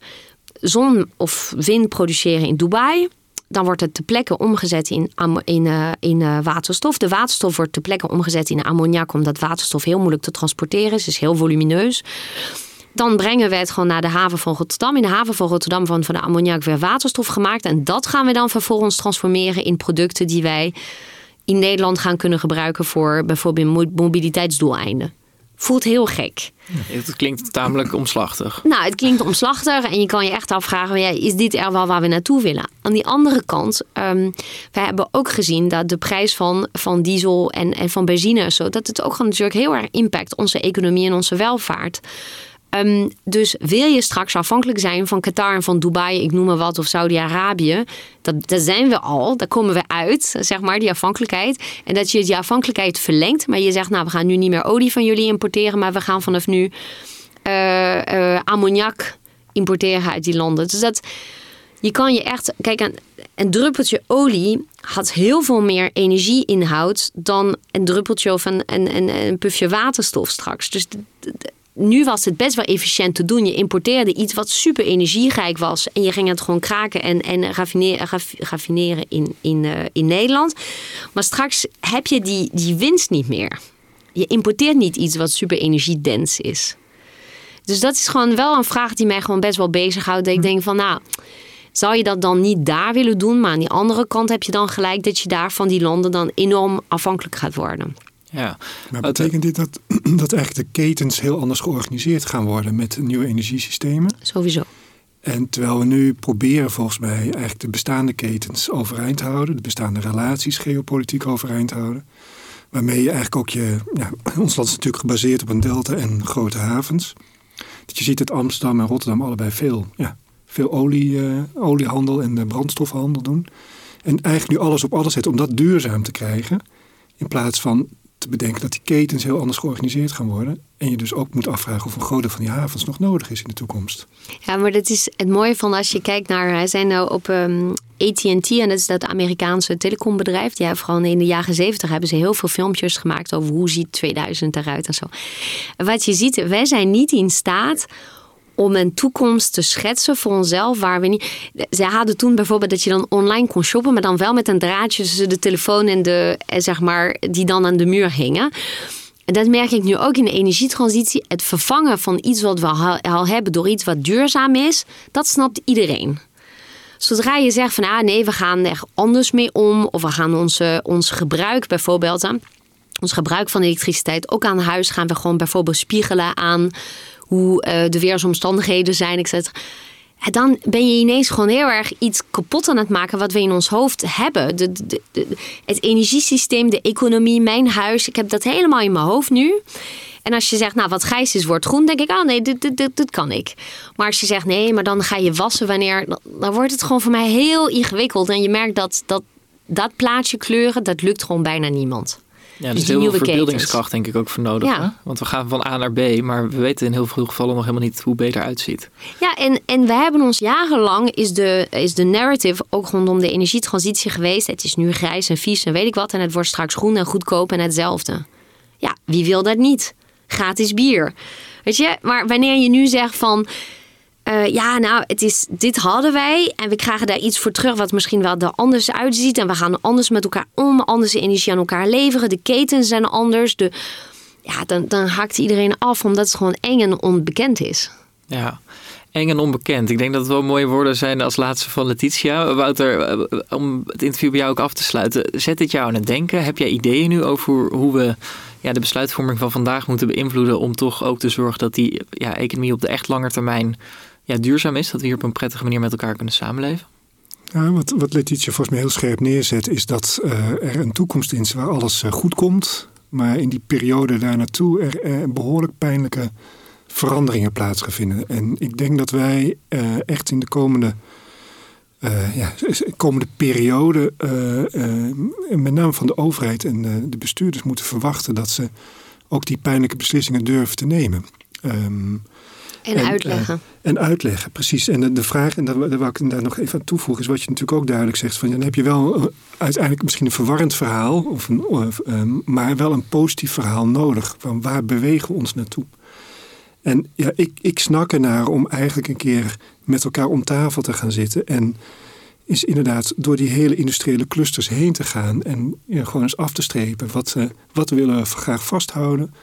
zon of wind produceren in Dubai. Dan wordt het te plekke omgezet in, in, uh, in uh, waterstof. De waterstof wordt te plekke omgezet in ammoniak, omdat waterstof heel moeilijk te transporteren is. is heel volumineus. Dan brengen we het gewoon naar de haven van Rotterdam. In de haven van Rotterdam van, van de ammoniak weer waterstof gemaakt. En dat gaan we dan vervolgens transformeren in producten die wij in Nederland gaan kunnen gebruiken voor bijvoorbeeld mobiliteitsdoeleinden voelt heel gek. Het klinkt tamelijk omslachtig. Nou, het klinkt omslachtig en je kan je echt afvragen: ja, is dit er wel waar we naartoe willen? Aan die andere kant, um, wij hebben ook gezien dat de prijs van, van diesel en, en van benzine, zo, dat het ook natuurlijk heel erg impact onze economie en onze welvaart. Um, dus wil je straks afhankelijk zijn van Qatar en van Dubai, ik noem maar wat, of Saudi-Arabië, dat, zijn we al, daar komen we uit, zeg maar, die afhankelijkheid. En dat je die afhankelijkheid verlengt, maar je zegt, nou, we gaan nu niet meer olie van jullie importeren, maar we gaan vanaf nu uh, uh, ammoniak importeren uit die landen. Dus dat, je kan je echt, kijk, een, een druppeltje olie had heel veel meer energieinhoud dan een druppeltje of een, een, een, een pufje waterstof straks. Dus nu was het best wel efficiënt te doen. Je importeerde iets wat super energierijk was. En je ging het gewoon kraken en, en raffineren, raffineren in, in, uh, in Nederland. Maar straks heb je die, die winst niet meer. Je importeert niet iets wat super energiedens is. Dus dat is gewoon wel een vraag die mij gewoon best wel bezighoudt. Dat ik denk van nou, zou je dat dan niet daar willen doen? Maar aan die andere kant heb je dan gelijk dat je daar van die landen dan enorm afhankelijk gaat worden. Ja. Maar betekent dit dat, dat eigenlijk de ketens heel anders georganiseerd gaan worden met nieuwe energiesystemen? Sowieso. En terwijl we nu proberen volgens mij eigenlijk de bestaande ketens overeind te houden, de bestaande relaties geopolitiek overeind te houden. Waarmee je eigenlijk ook je, ja, ons land is natuurlijk gebaseerd op een delta en grote havens. Dat je ziet dat Amsterdam en Rotterdam allebei veel, ja, veel olie, oliehandel en brandstoffenhandel doen. En eigenlijk nu alles op alles zetten om dat duurzaam te krijgen. In plaats van te bedenken dat die ketens heel anders georganiseerd gaan worden. En je dus ook moet afvragen of een groot deel van die havens nog nodig is in de toekomst. Ja, maar dat is het mooie van als je kijkt naar, hij zijn nou op um, ehm, AT&T en dat is dat Amerikaanse telecombedrijf. Ja, vooral in de jaren zeventig hebben ze heel veel filmpjes gemaakt over hoe ziet 2000 eruit en zo. Wat je ziet, wij zijn niet in staat om een toekomst te schetsen voor onszelf waar we niet. Ze hadden toen bijvoorbeeld dat je dan online kon shoppen, maar dan wel met een draadje tussen de telefoon en de, eh, zeg maar, die dan aan de muur hingen. En dat merk ik nu ook in de energietransitie. Het vervangen van iets wat we al hebben door iets wat duurzaam is, dat snapt iedereen. Zodra je zegt van ah nee, we gaan er anders mee om, of we gaan onze, ons gebruik bijvoorbeeld, ons gebruik van elektriciteit ook aan huis gaan we gewoon bijvoorbeeld spiegelen aan hoe uh, de weersomstandigheden zijn. Dan ben je ineens gewoon heel erg iets kapot aan het maken wat we in ons hoofd hebben. De, het energiesysteem, de economie, mijn huis. Ik heb dat helemaal in mijn hoofd nu. En als je zegt, nou wat grijs is, wordt groen, denk ik, oh nee, dit, dit, dit, kan ik. Maar als je zegt, nee, maar dan ga je wassen wanneer, dan wordt het gewoon voor mij heel ingewikkeld. En je merkt dat dat, dat plaatje kleuren, dat lukt gewoon bijna niemand. Ja, er is heel veel verbeeldingskracht denk ik ook voor nodig. Hè? Want we gaan van A naar B, maar we weten in heel veel gevallen nog helemaal niet hoe B eruit ziet. Ja, en, en we hebben ons jarenlang, is de, is de narrative ook rondom de energietransitie geweest. Het is nu grijs en vies en weet ik wat. En het wordt straks groen en goedkoop en hetzelfde. Ja, wie wil dat niet? Gratis bier. Weet je, maar wanneer je nu zegt van uh, ja, nou, het is, dit hadden wij en we krijgen daar iets voor terug wat misschien wel er anders uitziet. En we gaan anders met elkaar om, anders energie aan elkaar leveren. De ketens zijn anders. De, ja, dan, dan haakt iedereen af omdat het gewoon eng en onbekend is. Ja, eng en onbekend. Ik denk dat het wel mooie woorden zijn als laatste van Letitia. Wouter, eh, om het interview bij jou ook af te sluiten. Zet dit jou aan het denken? Heb jij ideeën nu over hoe we ja, de besluitvorming van vandaag moeten beïnvloeden... om toch ook te zorgen dat die ja, economie op de echt lange termijn ja, duurzaam is. Dat we hier op een prettige manier met elkaar kunnen samenleven. Ja, wat, wat Letitia volgens mij heel scherp neerzet, is dat uh, er een toekomst is waar alles uh, goed komt. Maar in die periode daar naartoe er uh, behoorlijk pijnlijke veranderingen plaats gaan vinden. En ik denk dat wij echt in de komende, ja, komende periode, met name van de overheid en de bestuurders, moeten verwachten dat ze ook die pijnlijke beslissingen durven te nemen. Um, en, uitleggen. Eh, en uitleggen, precies. En de, de vraag, en daar, daar wil ik daar nog even aan toevoegen, is wat je natuurlijk ook duidelijk zegt. Van, dan heb je wel uh, uiteindelijk misschien een verwarrend verhaal, of een, uh, maar wel een positief verhaal nodig. Van waar bewegen we ons naartoe? En ja, ik, ik snak ernaar om eigenlijk een keer met elkaar om tafel te gaan zitten. En is inderdaad door die hele industriële clusters heen te gaan. En ja, gewoon eens af te strepen. Wat, wat willen we graag vasthouden?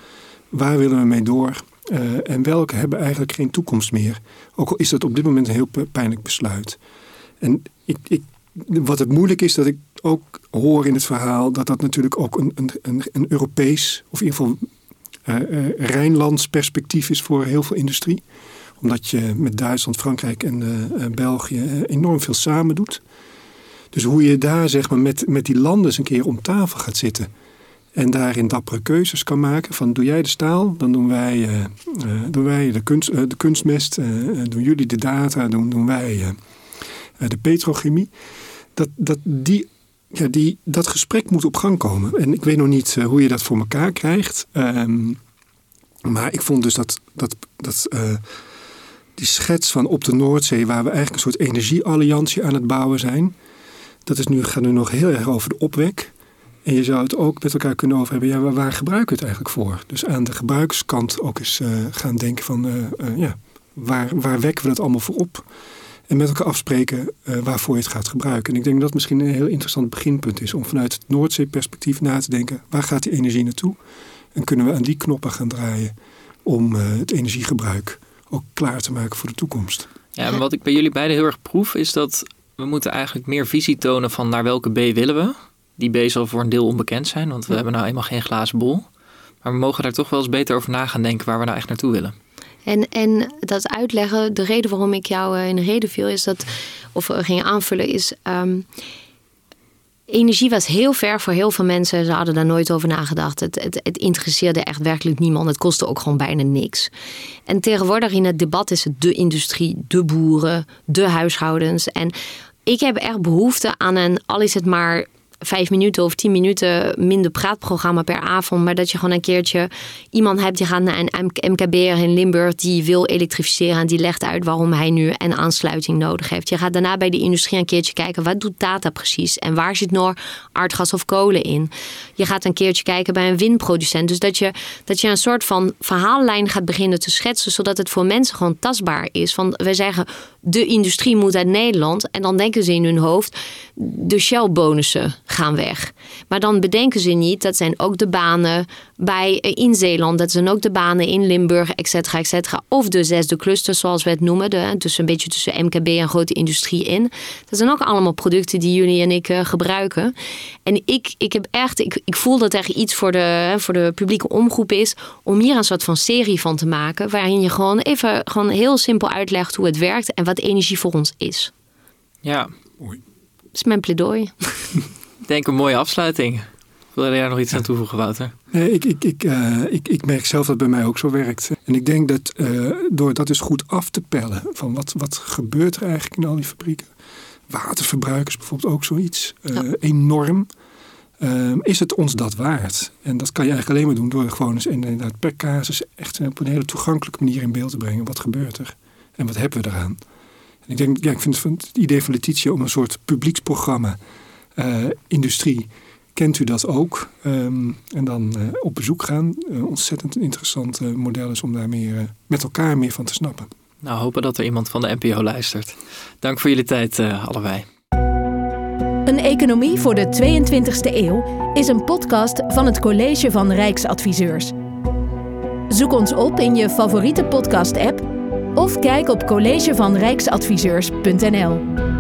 Waar willen we mee door? Uh, en welke hebben eigenlijk geen toekomst meer. Ook al is dat op dit moment een heel pijnlijk besluit. En ik, ik, wat het moeilijk is, dat ik ook hoor in het verhaal dat dat natuurlijk ook een, een, een Europees, of in ieder geval uh, uh, Rijnlands perspectief is voor heel veel industrie. Omdat je met Duitsland, Frankrijk en België enorm veel samen doet. Dus hoe je daar zeg maar, met, met die landen eens een keer om tafel gaat zitten en daarin dappere keuzes kan maken. Van doe jij de staal, dan doen wij, uh, doen wij de, kunst, uh, de kunstmest. doen jullie de data, doen, doen wij de petrochemie. Dat, dat, die, ja, die, dat gesprek moet op gang komen. En ik weet nog niet hoe je dat voor elkaar krijgt. Um, maar ik vond dus dat, dat, dat die schets van op de Noordzee... waar we eigenlijk een soort energiealliantie aan het bouwen zijn... dat is nu, gaat nu nog heel erg over de opwek... En je zou het ook met elkaar kunnen over hebben, waar gebruiken we het eigenlijk voor? Dus aan de gebruikerskant ook eens uh, gaan denken van, uh, uh, ja, waar, waar wekken we dat allemaal voor op? En met elkaar afspreken waarvoor je het gaat gebruiken. En ik denk dat dat misschien een heel interessant beginpunt is om vanuit het Noordzee-perspectief na te denken, waar gaat die energie naartoe? En kunnen we aan die knoppen gaan draaien om het energiegebruik ook klaar te maken voor de toekomst? Ja, en wat ik bij jullie beiden heel erg proef, is dat we moeten eigenlijk meer visie tonen van naar welke B willen we die B zal voor een deel onbekend zijn, want we hebben nou eenmaal geen glazen bol. Maar we mogen daar toch wel eens beter over na gaan denken waar we nou echt naartoe willen. En, en dat uitleggen, de reden waarom ik jou eh, in de reden viel, is dat, of ging aanvullen, is. Um, energie was heel ver voor heel veel mensen. Ze hadden daar nooit over nagedacht. Het, het, het interesseerde echt werkelijk niemand. Het kostte ook gewoon bijna niks. En tegenwoordig in het debat is het de industrie, de boeren, de huishoudens. En ik heb echt behoefte aan een, al is het maar vijf minuten of tien minuten minder praatprogramma per avond. Maar dat je gewoon een keertje iemand hebt die gaat naar een MKB'er in Limburg die wil elektrificeren. En die legt uit waarom hij nu een aansluiting nodig heeft. Je gaat daarna bij de industrie een keertje kijken wat doet data precies. En waar zit nog aardgas of kolen in. Je gaat een keertje kijken bij een windproducent. Dus dat je, dat je een soort van verhaallijn gaat beginnen te schetsen. Zodat het voor mensen gewoon tastbaar is. Van, wij zeggen de industrie moet uit Nederland. En dan denken ze in hun hoofd de Shell-bonussen gaan weg. Maar dan bedenken ze niet, dat zijn ook de banen bij, eh, in Zeeland, dat zijn ook de banen in Limburg, et cetera, et cetera. Of de zesde cluster, zoals we het noemen, de, dus een beetje tussen MKB en grote industrie in. Dat zijn ook allemaal producten die jullie en ik uh, gebruiken. En ik, ik heb echt, ik, ik voel dat er iets voor de, voor de publieke omroep is om hier een soort van serie van te maken, waarin je gewoon even gewoon heel simpel uitlegt hoe het werkt en wat energie voor ons is. Ja, mooi. Dat is mijn pleidooi. denk een mooie afsluiting. Wil je daar nog iets aan toevoegen, Wouter? Nee, ik, ik, ik, uh, ik, ik merk zelf dat het bij mij ook zo werkt. En ik denk dat uh, door dat dus goed af te pellen van wat, wat gebeurt er eigenlijk in al die fabrieken. Waterverbruik is bijvoorbeeld ook zoiets. Uh, ja. Enorm. is het ons dat waard? En dat kan je eigenlijk alleen maar doen door gewoon eens inderdaad per casus echt op een hele toegankelijke manier in beeld te brengen. Wat gebeurt er? En wat hebben we eraan? En ik denk, ja, ik vind het idee van Letitia om een soort publieksprogramma industrie. Kent u dat ook? Um, en dan uh, op bezoek gaan. Uh, ontzettend interessant model is om daar meer, met elkaar meer van te snappen. Nou, hopen dat er iemand van de NPO luistert. Dank voor jullie tijd, allebei. Een economie voor de 22e eeuw is een podcast van het College van Rijksadviseurs. Zoek ons op in je favoriete podcast-app of kijk op collegevanrijksadviseurs.nl.